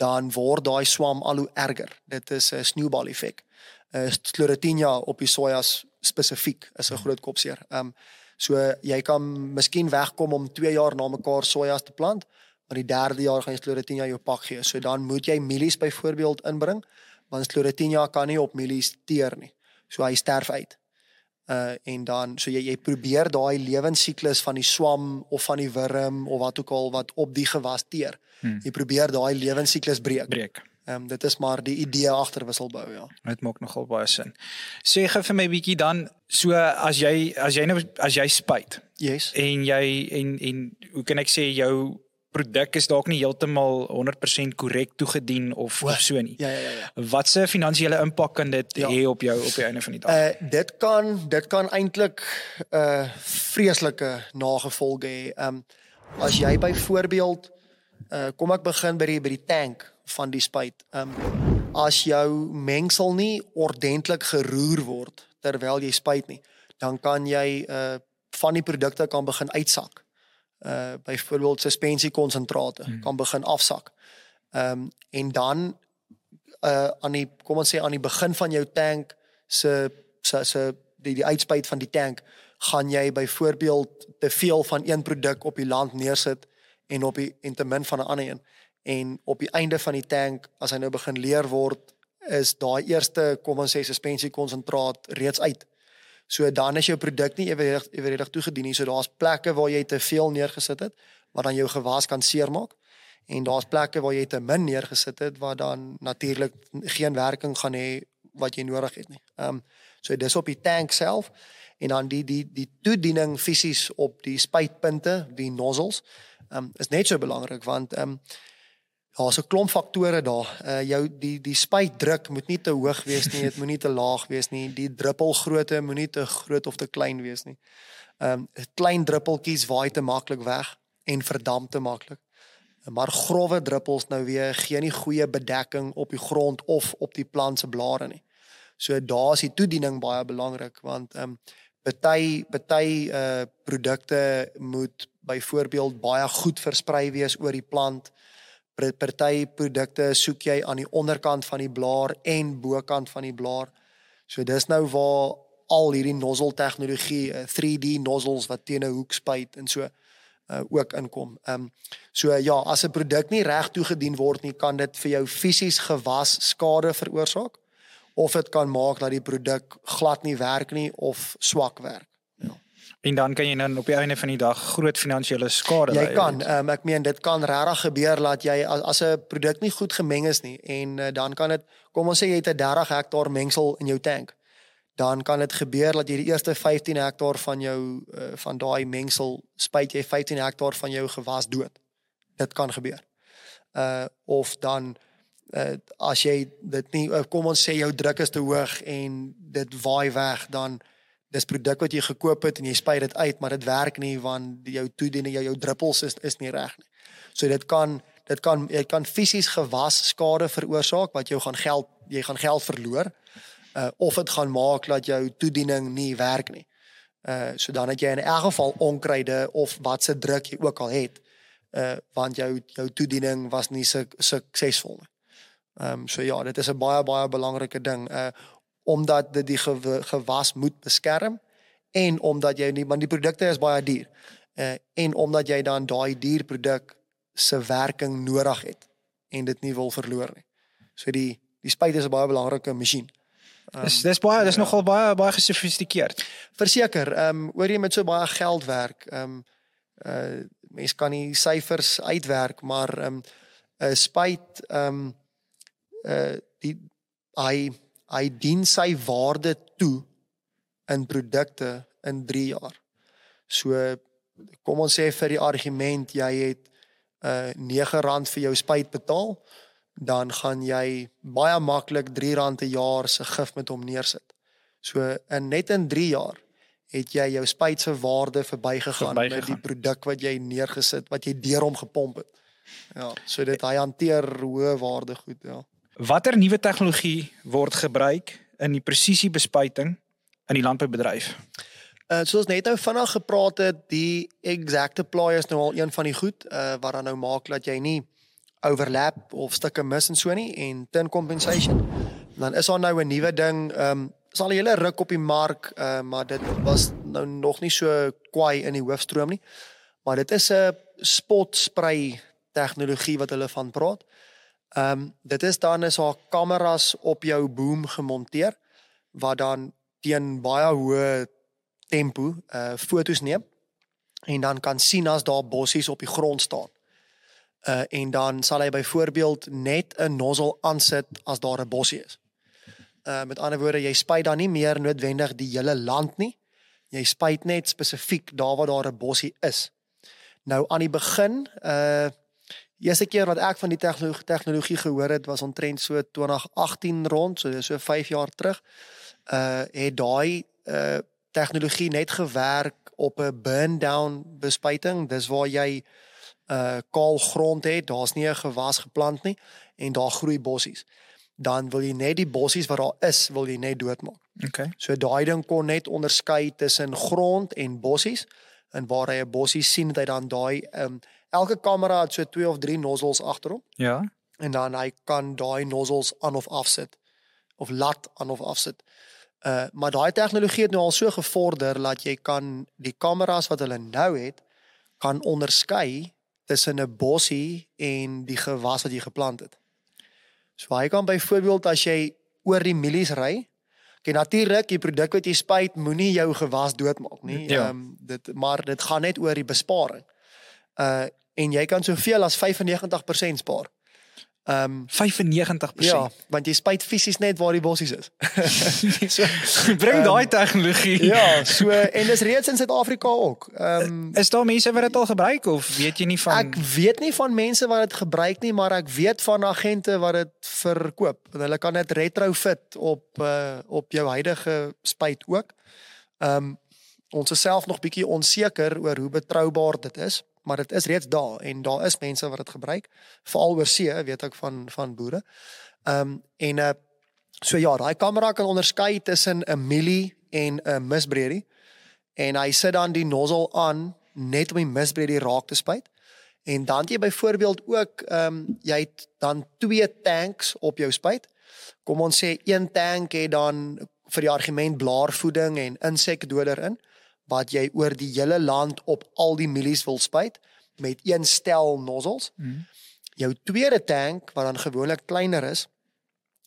dan word daai swam al hoe erger. Dit is 'n snowball effek. uh, Sclerotinia op die sojas spesifiek is 'n groot kopseer. Um, so jy kan miskien wegkom om 2 jaar na mekaar sojas te plant, maar die derde jaar gaan jy Sclerotinia jou pak gee. So dan moet jy mielies byvoorbeeld inbring, want Sclerotinia kan nie op mielies teer nie. So hy sterf uit uh en dan so jy jy probeer daai lewensiklus van die swam of van die wurm of wat ook al wat op die gewas teer. Hmm. Jy probeer daai lewensiklus breek. Breek. Ehm um, dit is maar die idee agter wisselbou ja. Dit maak nogal baie sin. Sê gou vir my bietjie dan so as jy as jy nou as jy spuit. Yes. En jy en en hoe kan ek sê jou produk is dalk nie heeltemal 100% korrek toegedien of, of so nie. Ja ja ja. ja. Wat se finansiële impak kan dit ja. hê op jou op die einde van die dag? Uh dit kan dit kan eintlik 'n uh, vreeslike nagevolge hê. Um as jy byvoorbeeld uh kom ek begin by die by die tank van die spuit. Um as jou mengsel nie ordentlik geroer word terwyl jy spuit nie, dan kan jy uh van die produkte kan begin uitsak uh byvoorbeeld suspensiekonsentrate hmm. kan begin afsak. Ehm um, en dan uh aan die kom ons sê aan die begin van jou tank se se se die die uitspuit van die tank gaan jy byvoorbeeld te veel van een produk op die land neersit en op die en te min van 'n ander een en op die einde van die tank as hy nou begin leer word is daai eerste kom ons sê suspensiekonsentraat reeds uit. So dan is jou produk nie ewerig ewerig toegedien nie. So daar's plekke waar jy te veel neergesit het wat dan jou gewas kan seermaak en daar's plekke waar jy te min neergesit het wat dan natuurlik geen werking gaan hê wat jy nodig het nie. Ehm um, so dis op die tank self en dan die die die toediening fisies op die spuitpunte, die nozzles, ehm um, is net so belangrik want ehm um, daar's 'n klomp faktore daar. Uh jou die die spuitdruk moet nie te hoog wees nie, dit moenie te laag wees nie. Die druppelgrootte moenie te groot of te klein wees nie. Um klein druppeltjies waai te maklik weg en verdamp te maklik. Maar grouwe druppels nou weer gee nie goeie bedekking op die grond of op die plant se blare nie. So daar's die toediening baie belangrik want um Party party uh produkte moet byvoorbeeld baie goed versprei wees oor die plant. Party produkte soek jy aan die onderkant van die blaar en bokant van die blaar. So dis nou waar al hierdie nozzle tegnologie, 3D uh, nozzles wat teen 'n hoek spuit en so uh, ook inkom. Ehm um, so ja, as 'n produk nie reg toegedien word nie, kan dit vir jou fisies gewas skade veroorsaak of dit kan maak dat die produk glad nie werk nie of swak werk. En dan kan jy dan op die einde van die dag groot finansiële skade ly. Jy kan, um, ek meen dit kan regtig gebeur dat jy as, as 'n produk nie goed gemeng is nie en uh, dan kan dit kom ons sê jy het 'n 30 hektaar mengsel in jou tank dan kan dit gebeur dat jy die eerste 15 hektaar van jou uh, van daai mengsel spuit jy 15 hektaar van jou gewas dood. Dit kan gebeur. Uh of dan uh, as jy dit nie uh, kom ons sê jou druk is te hoog en dit waai weg dan dis produk wat jy gekoop het en jy spuit dit uit maar dit werk nie want jou toediening jou jou druppels is is nie reg nie. So dit kan dit kan jy kan fisies gewas skade veroorsaak wat jou gaan geld jy gaan geld verloor uh, of dit gaan maak dat jou toediening nie werk nie. Uh so dan het jy in elk geval onkruide of wat se druk jy ook al het uh want jou jou toediening was nie so suksesvol nie. Ehm um, so ja, dit is 'n baie baie belangrike ding uh omdat dit die gewas moet beskerm en omdat jy nie want die produkte is baie duur. Uh en omdat jy dan daai dierproduk se werking nodig het en dit nie wil verloor nie. So die die spuit is 'n baie belangrike masjien. Um, dis dis baie dis ja. nogal baie baie gesofistikeerd. Verseker, ehm um, oor jy met so baie geld werk, ehm um, uh mense kan nie syfers uitwerk, maar ehm um, 'n uh, spyt ehm um, uh die hy hy dien sy waarde toe in produkte in 3 jaar. So kom ons sê vir die argument jy het uh R9 vir jou spyt betaal dan gaan jy baie maklik R3 'n jaar se gif met hom neersit. So in net in 3 jaar het jy jou spuit se waarde verbygegaan verby met die produk wat jy neergesit wat jy deur hom gepomp het. Ja, so dit hy hanteer hoë waarde goed, ja. Watter nuwe tegnologie word gebruik in die presisiebespuiting in die landboubedryf? Uh soos net nou vinnig gepraat het, die exact apply is nou al een van die goed uh wat dan nou maak dat jy nie overlap of stukke mis en so nie en tin compensation. Dan is daar nou 'n nuwe ding, ehm um, is al 'n hele ruk op die mark, uh, maar dit was nou nog nie so kwaai in die hoofstroom nie. Maar dit is 'n spot spray tegnologie wat hulle van praat. Ehm um, dit is dan is haar kameras op jou boom gemonteer wat dan teen baie hoë tempo uh fotos neem en dan kan sien as daar bossies op die grond staan uh en dan sal hy byvoorbeeld net 'n nozzle aansit as daar 'n bossie is. Uh met ander woorde, jy spuit dan nie meer noodwendig die hele land nie. Jy spuit net spesifiek daar waar daar 'n bossie is. Nou aan die begin, uh eerste keer wat ek van die tegnologie tegnologie gehoor het was omtrent so 2018 rond, so so 5 jaar terug. Uh het daai uh tegnologie net gewerk op 'n burn down bespuiting. Dis waar jy uh kaal grond het, daar's nie 'n gewas geplant nie en daar groei bossies. Dan wil jy net die bossies wat daar is, wil jy net doodmaak. Okay. So daai ding kon net onderskei tussen grond en bossies en waar hy 'n bossie sien, het hy dan daai um elke kamera het so 2 of 3 nozzles agterom. Ja. En dan hy kan daai nozzles aan of afsit of laat aan of afsit. Uh maar daai tegnologie het nou al so gevorder dat jy kan die kameras wat hulle nou het kan onderskei tussen 'n bossie en die gewas wat jy geplant het. So hy kan byvoorbeeld as jy oor die mielies ry, kyk natuurlik die produk wat jy spuit moenie jou gewas doodmaak nie. Ja. Ehm ja. um, dit maar dit gaan net oor die besparing. Uh en jy kan soveel as 95% spaar. Ehm um, 95%. Ja, want jy spuit fisies net waar die bossies is. [laughs] so bring um, daai tegnologie. Ja, so en dis reeds in Suid-Afrika ook. Ehm um, is daar mense wat dit al gebruik of weet jy nie van Ek weet nie van mense wat dit gebruik nie, maar ek weet van agente wat dit verkoop. Hulle kan dit retrofit op uh, op jou huidige spuit ook. Ehm um, ons is self nog bietjie onseker oor hoe betroubaar dit is maar dit is reeds daar en daar is mense wat dit gebruik veral oor see weet ek van van boere. Ehm um, en uh so ja, daai kamera kan onderskei tussen 'n milli en 'n misbreedie. en hy sit dan die nozzle aan net om die misbredie raak te spuit. En dan het jy byvoorbeeld ook ehm um, jy het dan twee tanks op jou spuit. Kom ons sê een tank het dan vir die argument blaarvoeding en insekdoder in wat jy oor die hele land op al die mielies wil spuit met een stel nozzels. Mm. Jou tweede tank wat dan gewoonlik kleiner is,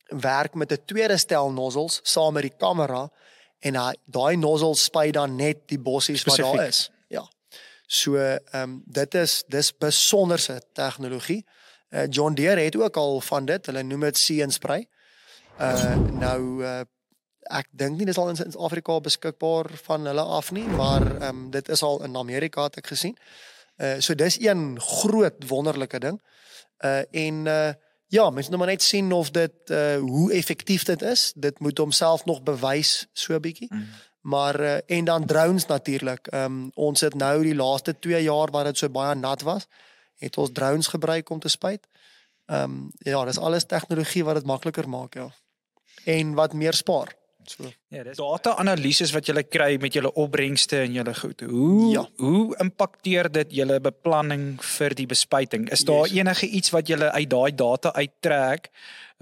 werk met 'n tweede stel nozzels saam met die kamera en daai nozzels spuit dan net die bossies wat daar is. Ja. So ehm um, dit is dis besonderse tegnologie. Uh, John Deere het ook al van dit. Hulle noem dit see and spray. Uh nou uh, ek dink nie dis al in Suid-Afrika beskikbaar van hulle af nie, maar ehm um, dit is al in Amerika het ek gesien. Uh so dis een groot wonderlike ding. Uh en uh ja, mens moet maar net sien of dit uh hoe effektief dit is. Dit moet homself nog bewys so 'n bietjie. Mm. Maar uh, en dan drones natuurlik. Ehm um, ons het nou die laaste 2 jaar waar dit so baie nat was, het ons drones gebruik om te spuit. Ehm um, ja, dis alles tegnologie wat dit makliker maak, ja. En wat meer spaar. So. Ja, dis data-analises wat jy kry met julle opbrengste en julle goed. Hoe ja. hoe impakteer dit julle beplanning vir die bespuiting? Is daar yes. enige iets wat julle uit daai data uittrek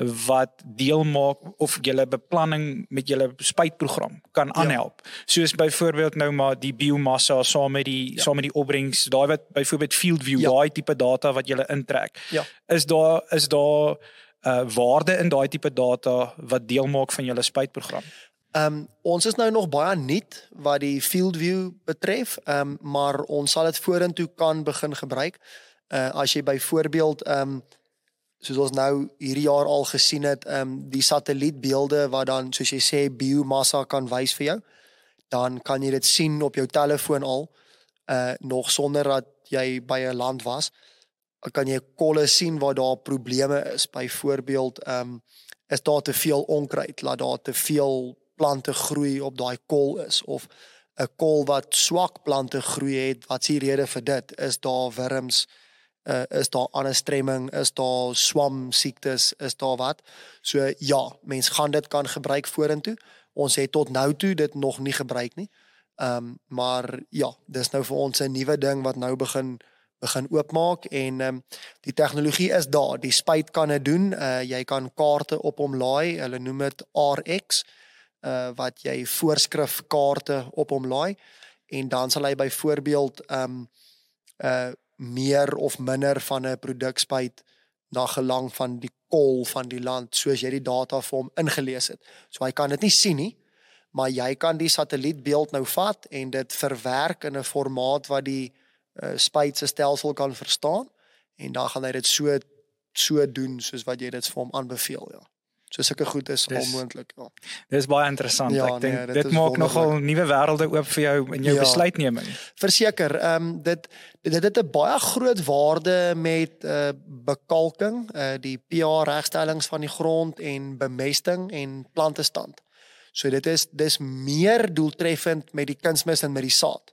wat deel maak of julle beplanning met julle spuitprogram kan ja. aanhelp? Ja. Soos byvoorbeeld nou maar die biomassa saam met die ja. saam met die opbrengs, daai wat byvoorbeeld field view, ja. daai tipe data wat julle intrek. Ja. Is daar is daar uh waarde in daai tipe data wat deel maak van julle spuitprogram? Ehm um, ons is nou nog baie nuut wat die field view betref, ehm um, maar ons sal dit vorentoe kan begin gebruik. Uh as jy byvoorbeeld ehm um, soos ons nou hierdie jaar al gesien het, ehm um, die satellietbeelde wat dan soos jy sê biomassa kan wys vir jou, dan kan jy dit sien op jou telefoon al uh nog sonder dat jy by 'n land was kan jy kolle sien waar daar probleme is. Byvoorbeeld, ehm um, is daar te veel onkruid, laat daar te veel plante groei op daai kol is of 'n kol wat swak plante groei het. Wat is die rede vir dit? Is daar wurms? Uh, is daar ander stremming? Is daar swam siektes? Is daar wat? So ja, mens gaan dit kan gebruik vorentoe. Ons het tot nou toe dit nog nie gebruik nie. Ehm um, maar ja, dis nou vir ons 'n nuwe ding wat nou begin begin oopmaak en ehm um, die tegnologie is daar. Die spuit kan dit doen. Uh jy kan kaarte op hom laai. Hulle noem dit RX uh wat jy voorskrif kaarte op hom laai en dan sal hy byvoorbeeld ehm um, uh meer of minder van 'n produk spuit na gelang van die kol van die land soos jy die data vir hom ingelees het. So hy kan dit nie sien nie, maar jy kan die satellietbeeld nou vat en dit verwerk in 'n formaat wat die uh, spuitse stelsel kan verstaan en dan gaan hy dit so so doen soos wat jy dit vir hom aanbeveel ja. So sulke goed is onmoontlik ja. Dis baie interessant. Ja, Ek dink nee, dit, dit maak nogal nuwe wêrelde oop vir jou in jou ja, besluitneming. Verseker, ehm um, dit dit het 'n baie groot waarde met uh bekalking, uh die pH regstellings van die grond en bemesting en plantestand. So dit is dis meer doeltreffend met die kunsmis en met die saad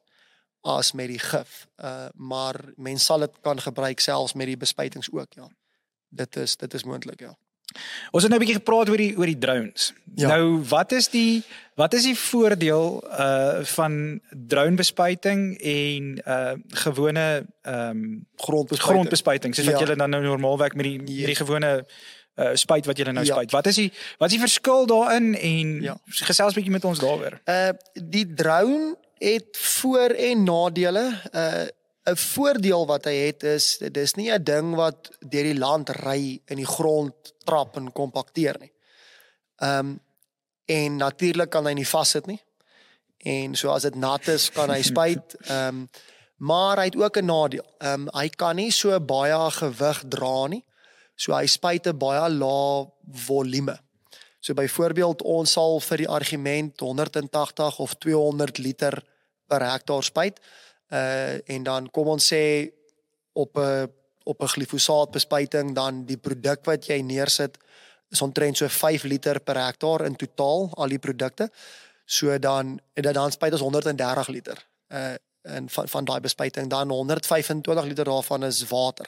as met die gif. Uh maar mens sal dit kan gebruik selfs met die bespuitings ook, ja. Dit is dit is moontlik, ja. Ons het nou 'n bietjie gepraat oor die oor die drones. Ja. Nou, wat is die wat is die voordeel uh van drone bespuiting en uh gewone ehm um, grondbespuiting, grondbespuiting soos wat ja. jy dan nou normaalweg met die ja. die gewone uh spuit wat jy nou ja. spuit. Wat is die wat is die verskil daarin en ja. gesels bietjie met ons daaroor. Uh die drone het voor en nadele. Uh 'n voordeel wat hy het is dis nie 'n ding wat deur die land ry in die grond trap en kompakteer nie. Ehm um, en natuurlik kan hy nie vassit nie. En so as dit nat is, kan hy spuit. Ehm [laughs] um, maar hy het ook 'n nadeel. Ehm um, hy kan nie so baie gewig dra nie. So hy spuit 'n baie lae volume. So byvoorbeeld ons sal vir die argument 180 of 200 liter per hektaar spuit. Uh en dan kom ons sê op 'n op 'n glifosaat bespuiting dan die produk wat jy neersit is omtrent so 5 liter per hektaar in totaal al die produkte. So dan dan dan spuit ons 130 liter. Uh en van van daai bespuiting dan 125 liter daarvan is water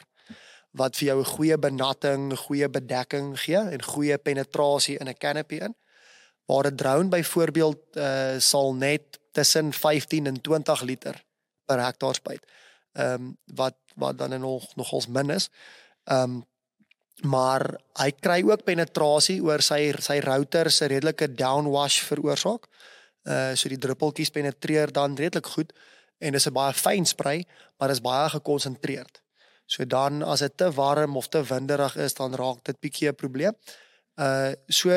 wat vir jou 'n goeie benatting, goeie bedekking gee en goeie penetrasie in 'n canopy in. Waar 'n drone byvoorbeeld uh sal net tussen 15 en 20 liter per hektaar spuit. Ehm um, wat wat dan nog nogals min is. Ehm um, maar hy kry ook penetrasie oor sy sy router se redelike downwash veroorsaak. Uh so die druppeltjies penetreer dan redelik goed en dis 'n baie fyn sprei, maar is baie gekonsentreerd. So dan as dit te warm of te winderig is, dan raak dit bietjie 'n probleem. Uh so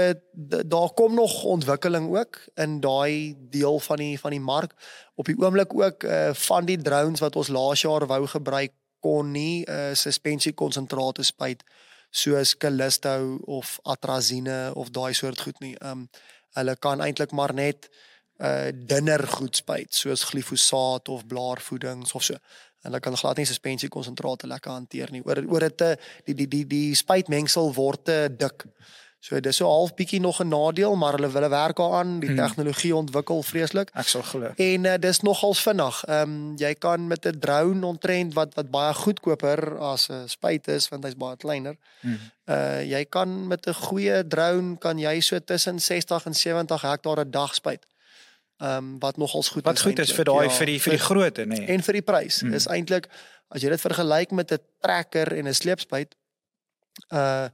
daar kom nog ontwikkeling ook in daai deel van die van die mark. Op die oomblik ook uh van die drones wat ons laas jaar wou gebruik kon nie uh suspensie konsentrate spuit soos Callisto of Atrazine of daai soort goed nie. Um hulle kan eintlik maar net uh dunner goed spuit soos glifosaat of blaarvoedings of so. Hulle kan glad nie suspensie konsentrate lekker hanteer nie. Oor oor dit die die die die spuitmengsel word te dik. So dis so half bietjie nog 'n nadeel, maar hulle wil werk daaraan, die hmm. tegnologie ontwikkel vreeslik. Ek sal glo. En uh, dis nogal vinnig. Ehm um, jy kan met 'n drone ontrent wat wat baie goedkoper as 'n spuit is want hy's baie kleiner. Hmm. Uh jy kan met 'n goeie drone kan jy so tussen 60 en 70 hektaar 'n dag spuit ehm um, wat nogals goed wat is. Wat goed is vir daai ja, vir die vir die grootte nê. Nee. En vir die prys. Hmm. Is eintlik as jy dit vergelyk met 'n trekker en 'n sleepspuit uh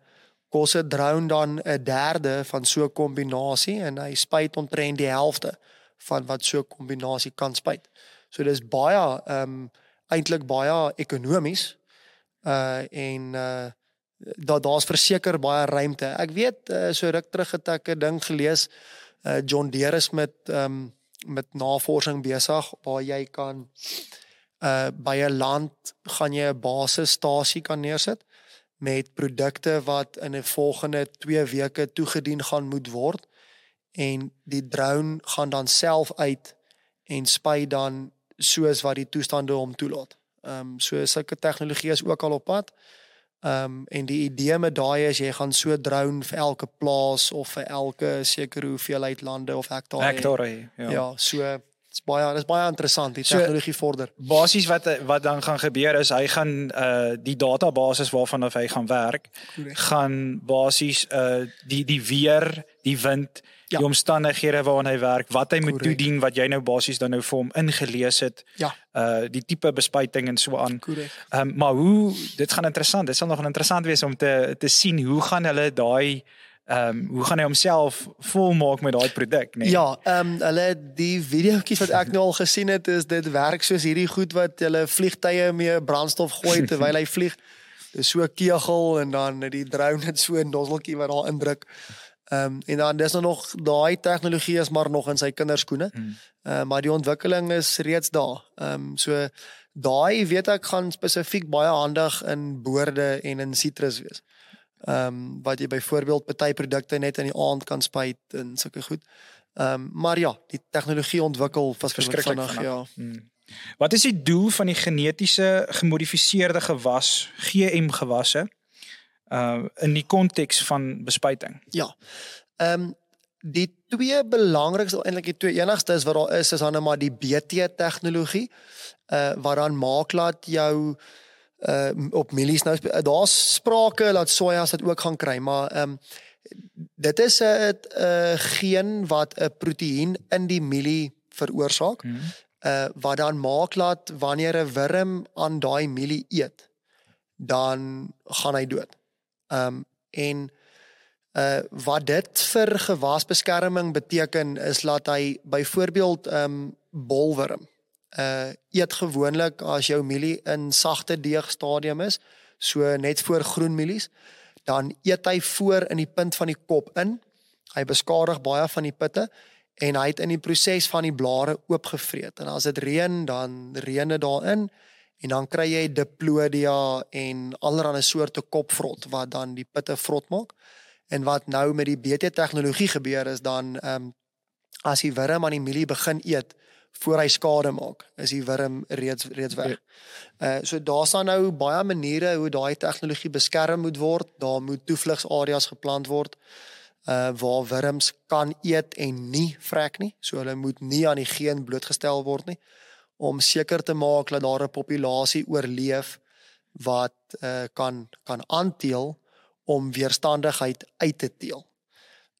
kos 'n drone dan 'n derde van so 'n kombinasie en hy spuit omtrent die helfte van wat so 'n kombinasie kan spuit. So dis baie ehm um, eintlik baie ekonomies uh en uh daar daar's verseker baie ruimte. Ek weet uh, so ruk terug het ek 'n ding gelees uh, John Deere is met um, met navorsing besig waar jy kan uh by 'n land gaan jy 'n basisstasie kan neersit met produkte wat in 'n volgende 2 weke toegedien gaan moet word en die drone gaan dan self uit en spy dan soos wat die toestande hom toelaat. Ehm um, so sulke tegnologie is ook al op pad. Ehm um, en die idee met daai is jy gaan so drone vir elke plaas of vir elke sekere hoeveelheid lande of hektare. Hektare, ja. Ja, so dit's baie dis baie interessant die tegnologie so, vorder. Basies wat wat dan gaan gebeur is hy gaan uh die database waarvan hy gaan werk Correct. gaan basies uh die die weer, die wind ja. die omstandighede waarin hy werk, wat hy moet Correct. toedien wat jy nou basies dan nou vir hom ingelees het. Ja. Uh die tipe bespuiting en so aan. Ehm um, maar hoe dit gaan interessant. Dit sal nog interessant wees om te te sien hoe gaan hulle daai ehm um, hoe gaan hy homself volmaak met daai produk, nee. Ja, ehm um, hulle die videoetjies wat ek nou al gesien het is dit werk soos hierdie goed wat hulle vliegtye mee brandstof gooi terwyl hy vlieg. Dis so 'n kegel en dan die drone het so 'n nozzeltjie wat daar indruk. Ehm um, en dan dis nou nog daai tegnologie is maar nog in sy kinderskoene. Ehm mm. uh, maar die ontwikkeling is reeds daar. Ehm um, so daai weet ek gaan spesifiek baie handig in boorde en in sitrus wees. Ehm um, wat jy byvoorbeeld party produkte net in die aand kan spuit en sulke goed. Ehm um, maar ja, die tegnologie ontwikkel verskriklik vinnig, ja. Mm. Wat is die doel van die genetiese gemodifiseerde gewas GM gewasse? Uh in die konteks van bespuiting. Ja. Ehm um, die twee belangrikste eintlik die twee enigste is wat daar is is dan nou maar die BT tegnologie uh wat dan maak laat jou uh op mielies nou daar's sprake dat sojas dit ook gaan kry maar ehm um, dit is 'n 'n geen wat 'n proteïen in die mielie veroorsaak hmm. uh wat dan maak laat wanneer 'n wurm aan daai mielie eet dan gaan hy dood. Ehm um, en uh wat dit vir gewasbeskerming beteken is dat hy byvoorbeeld ehm um, bolwurm uh eet gewoonlik as jou mielie in sagte deeg stadium is, so net voor groen mielies, dan eet hy voor in die punt van die kop in. Hy beskadig baie van die pitte en hy het in die proses van die blare oopgevreet. En as dit reën, dan reën dit daarin en dan kry jy diplodia en allerlei soorte kopvrot wat dan die pitte vrot maak. En wat nou met die BT tegnologie gebeur is dan ehm um, as die wurm aan die mielie begin eet voor hy skade maak, is die wurm reeds reeds weg. Uh so daar staan nou baie maniere hoe daai tegnologie beskerm moet word. Daar moet toevlugsareas geplant word uh waar wurms kan eet en nie vrek nie. So hulle moet nie aan die geen blootgestel word nie om seker te maak dat daar 'n populasie oorleef wat uh, kan kan aanteel om weerstandigheid uit te teel.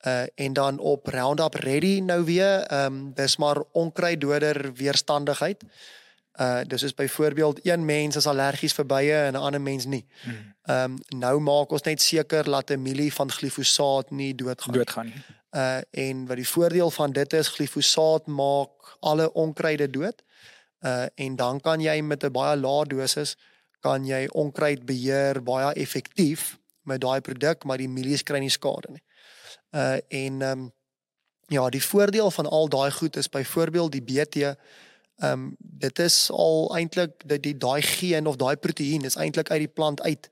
Uh en dan op Roundup Ready nou weer, ehm um, dis maar onkruiddoder weerstandigheid. Uh dis is byvoorbeeld een mens is allergies vir bye en 'n ander mens nie. Hmm. Ehm um, nou maak ons net seker dat 'n mielie van glifosaat nie doodgaan. Doodgaan nie. Uh en wat die voordeel van dit is, glifosaat maak alle onkruide dood. Uh en dan kan jy met 'n baie lae dosis kan jy onkruid beheer baie effektief met daai produk, maar die mielies kry nie skade nie. Uh en ehm um, ja, die voordeel van al daai goed is byvoorbeeld die BT ehm um, dit is al eintlik dat die daai geen of daai proteïen is eintlik uit die plant uit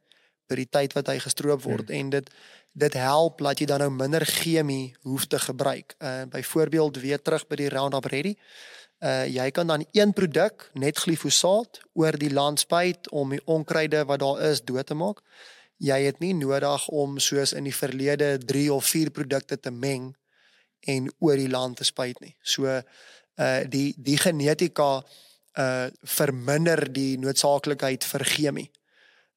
by die tyd wat hy gestroop word hmm. en dit dit help dat jy dan nou minder chemie hoef te gebruik. Uh byvoorbeeld weer terug by die Roundup Ready. Uh jy kan dan een produk net glifosaat oor die land spuit om die onkruide wat daar is dood te maak. Jy het nie nodig om soos in die verlede 3 of 4 produkte te meng en oor die land te spuit nie. So uh die die genetika uh verminder die noodsaaklikheid vir chemie.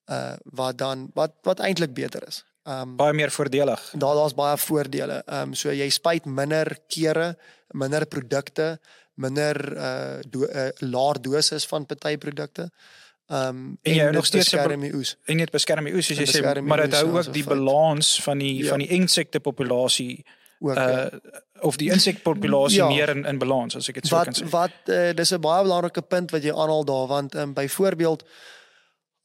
Uh wat dan wat wat eintlik beter is. Um baie meer voordelig. Daar daar's baie voordele. Um so jy spuit minder kere, minder produkte, minder uh, do, uh laer doses van party produkte. Um en jy nog steeds beskerm die oes. En net beskerm die oes soos jy sê, maar dit hou ook die balans van die ja. van die insekte populasie ook uh of die insekpopulasie ja. meer in in balans as ek dit so kan sê. Wat wat uh, dis 'n baie belangrike punt wat jy aanhaal daar want um, byvoorbeeld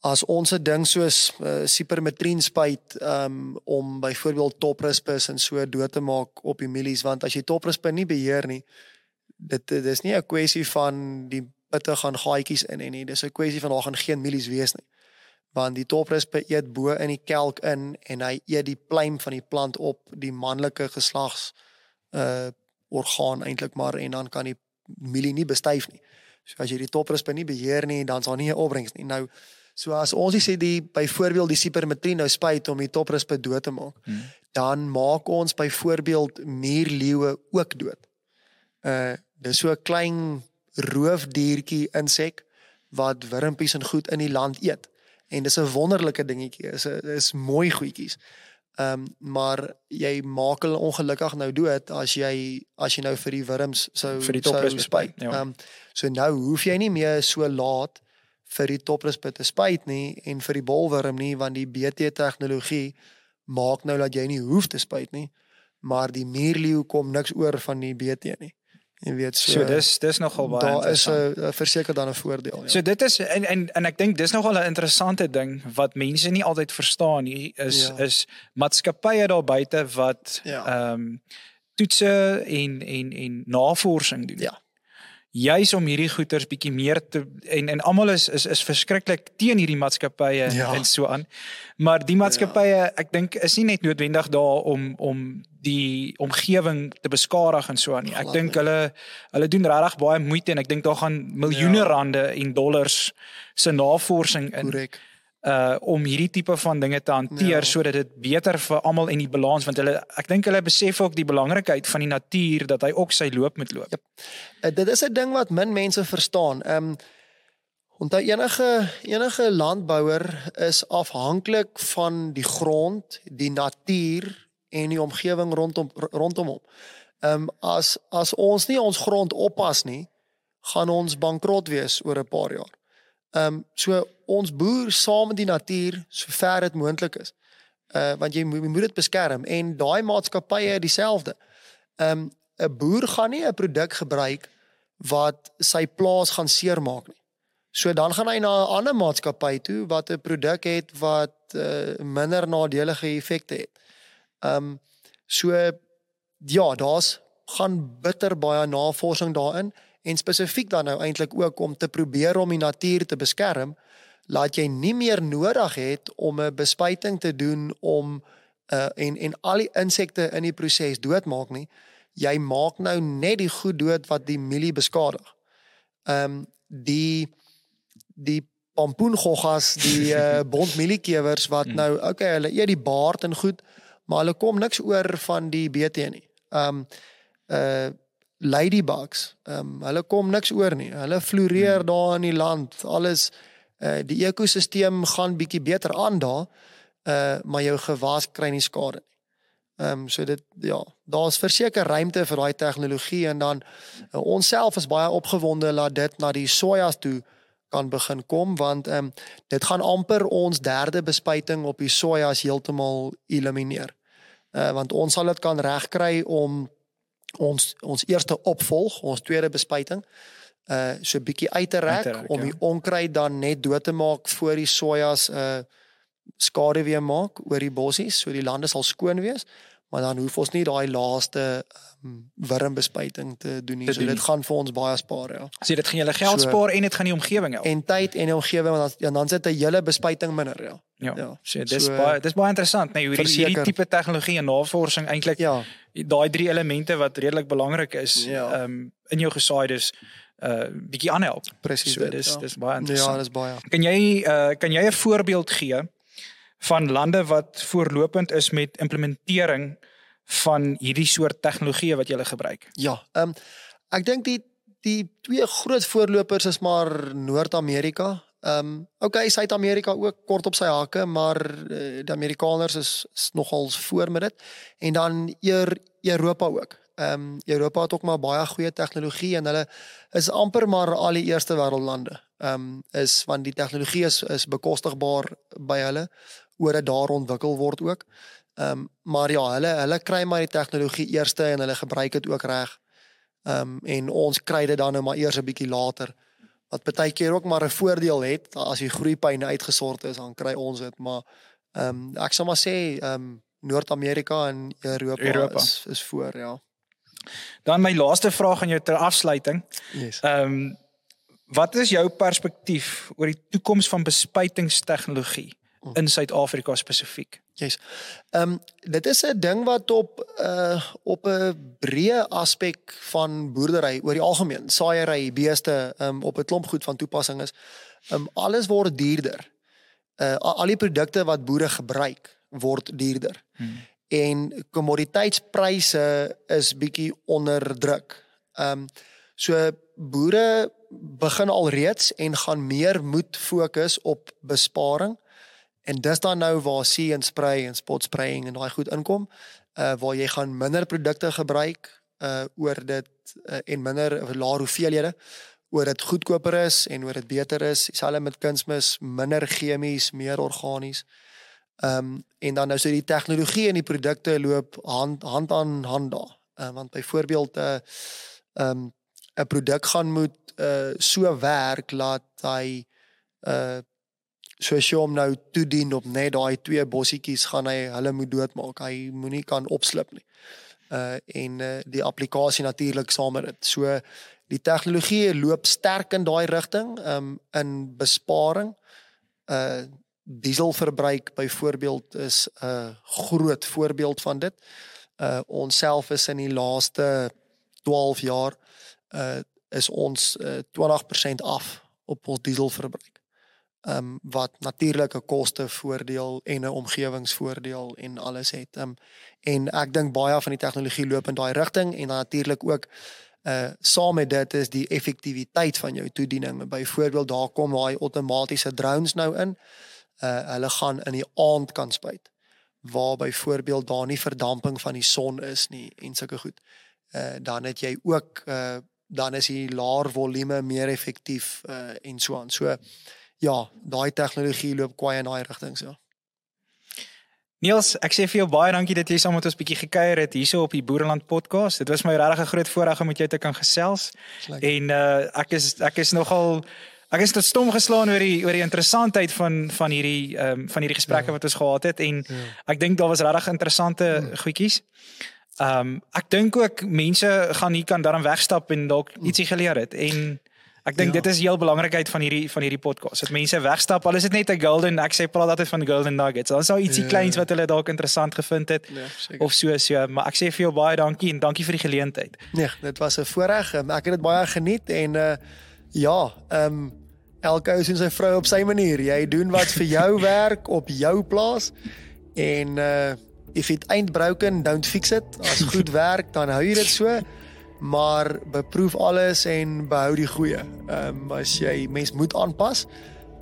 as ons 'n ding soos uh, sipermetrien spuit um, om byvoorbeeld toprispus en so dood te maak op die mielies want as jy toprispus nie beheer nie dit dis nie 'n kwessie van die pitte gaan gaatjies in en nie dis 'n kwessie van daar gaan geen mielies wees nie want die toprispus eet bo in die kelk in en hy eet die pluim van die plant op die manlike geslags uh orgaan eintlik maar en dan kan die mielie nie bestuif nie so as jy die toprispus nie beheer nie dan sal nie 'n opbrengs nie nou So as ons sê die byvoorbeeld die sipermetrin nou spuit om die topruspe dood te maak, hmm. dan maak ons byvoorbeeld muurleeuwe ook dood. Uh dis so 'n klein roofdiertjie insek wat wurmpies en goed in die land eet. En dis 'n wonderlike dingetjie. Is is mooi goedjies. Ehm um, maar jy maak hulle ongelukkig nou dood as jy as jy nou vir die wurms sou vir die topruspe spuit. Ja. Ehm ja. um, so nou hoef jy nie meer so laat vir die toprispit te spuit nie en vir die bolwurm nie want die BT tegnologie maak nou dat jy nie hoef te spuit nie maar die muurleeu kom niks oor van die BT nie jy weet so, so dis dis nogal baie daar is 'n verseker dan 'n voordeel ja. so dit is en en en ek dink dis nogal 'n interessante ding wat mense nie altyd verstaan nie is ja. is maatskappye daar buite wat ja. ehm ja. um, toetse en en en navorsing doen ja juis om hierdie goeders bietjie meer te en en almal is is is verskriklik teen hierdie maatskappye ja. en so aan. Maar die maatskappye, ja. ek dink is nie net noodwendig daar om om die omgewing te beskadig en so aan nie. Ek dink hulle hulle doen regtig baie moeite en ek dink daar gaan miljoene ja. rande en dollars se navorsing in. Korrek uh om hierdie tipe van dinge te hanteer ja. sodat dit beter vir almal en die balans want hulle ek dink hulle besef ook die belangrikheid van die natuur dat hy ook sy loop moet loop. Ja. Uh, dit is 'n ding wat min mense verstaan. Ehm um, onthou enige enige landbouer is afhanklik van die grond, die natuur en die omgewing rondom rondom hom. Ehm um, as as ons nie ons grond oppas nie, gaan ons bankrot wees oor 'n paar jaar. Ehm um, so ons boer saam met die natuur so ver dit moontlik is. Uh want jy moet, moet dit beskerm en daai maatskappye dieselfde. Ehm um, 'n boer gaan nie 'n produk gebruik wat sy plaas gaan seermaak nie. So dan gaan hy na 'n ander maatskappy toe wat 'n produk het wat uh, minder nadelige effekte het. Ehm um, so ja, daar's gaan bitter baie navorsing daarin en spesifiek dan nou eintlik ook om te probeer om die natuur te beskerm laat jy nie meer nodig het om 'n bespuiting te doen om uh en en al die insekte in die proses doodmaak nie jy maak nou net die goed dood wat die mielie beskadig. Ehm um, die die pompoengoggas, die [laughs] uh bontmieliekewers wat mm. nou okay, hulle eet die baard en goed, maar hulle kom niks oor van die BT nie. Ehm um, uh ladybugs. Ehm um, hulle kom niks oor nie. Hulle floreer hmm. daar in die land. Alles uh die ekosisteem gaan bietjie beter aan daar. Uh maar jou gewas kry nie skade nie. Ehm um, so dit ja, daar's verseker ruimte vir daai tegnologie en dan uh, ons self is baie opgewonde dat dit na die sojas toe kan begin kom want ehm um, dit gaan amper ons derde bespuiting op die sojas heeltemal elimineer. Uh want ons sal dit kan regkry om ons ons eerste opvolg, ons tweede bespuiting uh so 'n bietjie uit te rek om die ja. onkruid dan net dood te maak voor die sojas uh skade weer maak oor die bossies, so die lande sal skoon wees, maar dan hoef ons nie daai laaste um, wurmbespuiting te doen nie. Te so doen. dit gaan vir ons baie spaar, ja. So dit gaan julle geld so, spaar en dit gaan die omgewing help. En tyd en die omgewing want dan ja, dan sit 'n hele bespuiting minder, ja. Ja. ja. So dis so, baie dis baie interessant, nee, hoe hierdie tipe tegnologie en navorsing eintlik ja. daai drie elemente wat redelik belangrik is, ja. um, in jou gesaaides uh bietjie aanhelp. Presies. So dis ja. dis baie interessant. Ja, dis baie. Kan jy uh kan jy 'n voorbeeld gee van lande wat voorlopend is met implementering van hierdie soort tegnologieë wat jy gebruik. Ja, ehm um, ek dink die die twee groot voorlopers is maar Noord-Amerika. Ehm um, okay, Suid-Amerika ook kort op sy hake, maar uh, die Amerikaners is, is nogal voor met dit en dan eer Europa ook. Ehm um, Europa het ook maar baie goeie tegnologie en hulle is amper maar al die eerste wêreldlande. Ehm um, is want die tegnologie is is bekostigbaar by hulle oor dit daar ontwikkel word ook. Ehm um, maar ja, hulle hulle kry maar die tegnologie eerste en hulle gebruik dit ook reg. Ehm um, en ons kry dit dan nou maar eers 'n bietjie later. Wat baie keer ook maar 'n voordeel het as die groeipyne uitgesort is, dan kry ons dit, maar ehm um, ek sal maar sê ehm um, Noord-Amerika en Europa, Europa. Is, is voor, ja. Dan my laaste vraag aan jou ter afsluiting. Yes. Ehm um, wat is jou perspektief oor die toekoms van bespuitingstegnologie? In Suid-Afrika spesifiek. Yes. Ehm um, dit is 'n ding wat op uh op 'n breë aspek van boerdery oor die algemeen, saaiery, beeste, ehm um, op 'n klomp goed van toepassing is. Ehm um, alles word duurder. Uh al die produkte wat boere gebruik word duurder. Hmm. En kommoditeitspryse is bietjie onder druk. Ehm um, so boere begin alreeds en gaan meer moet fokus op besparing En dis dan nou waar see en spray en spot spraying en daai goed inkom, uh waar jy gaan minder produkte gebruik uh oor dit uh, en minder laer hoeveelhede oor dit goedkoper is en oor dit beter is. Dieselfde met kunsmis, minder chemies, meer organies. Ehm um, en dan nou so die tegnologie en die produkte loop hand hand aan hand daar. Uh, want byvoorbeeld 'n uh, ehm um, 'n produk gaan moet uh so werk dat hy uh So as jy hom nou toedien op net daai twee bossietjies gaan hy hulle moet doodmaak. Hy moenie kan opslip nie. Uh en uh, die applikasie natuurlik saam met dit. So die tegnologie loop sterk in daai rigting um in besparing. Uh dieselverbruik byvoorbeeld is 'n uh, groot voorbeeld van dit. Uh ons self is in die laaste 12 jaar uh is ons uh, 20% af op ons dieselverbruik ehm um, wat natuurlike koste voordeel en 'n omgewingsvoordeel en alles het. Ehm um, en ek dink baie van die tegnologie loop in daai rigting en natuurlik ook uh saam met dit is die effektiwiteit van jou toediening. Byvoorbeeld daar kom daai outomatiese drones nou in. Uh hulle gaan in die aand kan spuit waar byvoorbeeld daar nie verdamping van die son is nie en sulke goed. Uh dan het jy ook uh dan is die laer volume meer effektief uh en so aan. So ja, daai tegnologie loop kwai in daai rigting so. Niels, ek sê vir jou baie dankie dat jy saam met ons bietjie gekuier het hierso op die Boereland podcast. Dit was my regtig 'n groot voorreg om met jou te kan gesels. En uh ek is ek is nogal ek is tot stom geslaan oor die oor die interessantheid van van hierdie ehm um, van hierdie gesprekke ja. wat ons gehad het en ja. ek dink daar was regtig interessante ja. goedjies. Ehm um, ek dink ook mense gaan hier kan daarin wegstap en dalk hm. ietsie geleer het en Ek dink ja. dit is heel belangrikheid van hierdie van hierdie podcast. Dat mense wegstap, al is dit net 'n golden, ek sê praat altyd van golden nuggets. Dan sou ietsie ja. kleins wat hulle dalk interessant gevind het. Ja, of so so, maar ek sê vir jou baie dankie en dankie vir die geleentheid. Nee, dit was 'n voorreg. Ehm, ek het dit baie geniet en uh ja, ehm um, elke ou sien sy vrou op sy manier. Jy doen wat vir jou [laughs] werk op jou plaas en uh if it ain't broken, don't fix it. As goed werk, dan hou jy dit so maar beproef alles en behou die goeie. Ehm um, as jy mens moet aanpas,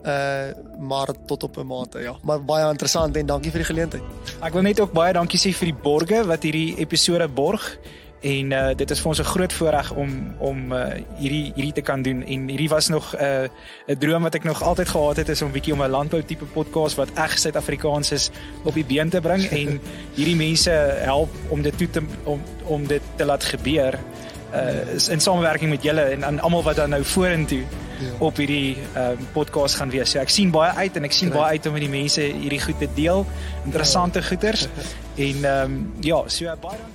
Uh maar tot op 'n mate ja. Maar baie interessant en dankie vir die geleentheid. Ek wil net ook baie dankie sê vir die borge wat hierdie episode borg en uh, dit is vir ons 'n groot voorreg om om uh, hierdie hierdie te kan doen en hierdie was nog 'n uh, 'n droom wat ek nog altyd gehad het is om bietjie om 'n landbou tipe podcast wat reg Suid-Afrikaans is op die been te bring en hierdie mense help om dit toe te om om dit te laat gebeur uh, in samewerking met julle en aan almal wat dan nou vorentoe ja. op hierdie um, podcast gaan wees. So ek sien baie uit en ek sien baie uit om met die mense hierdie goed te deel, interessante ja. goeters [laughs] en ehm um, ja, so baie dankie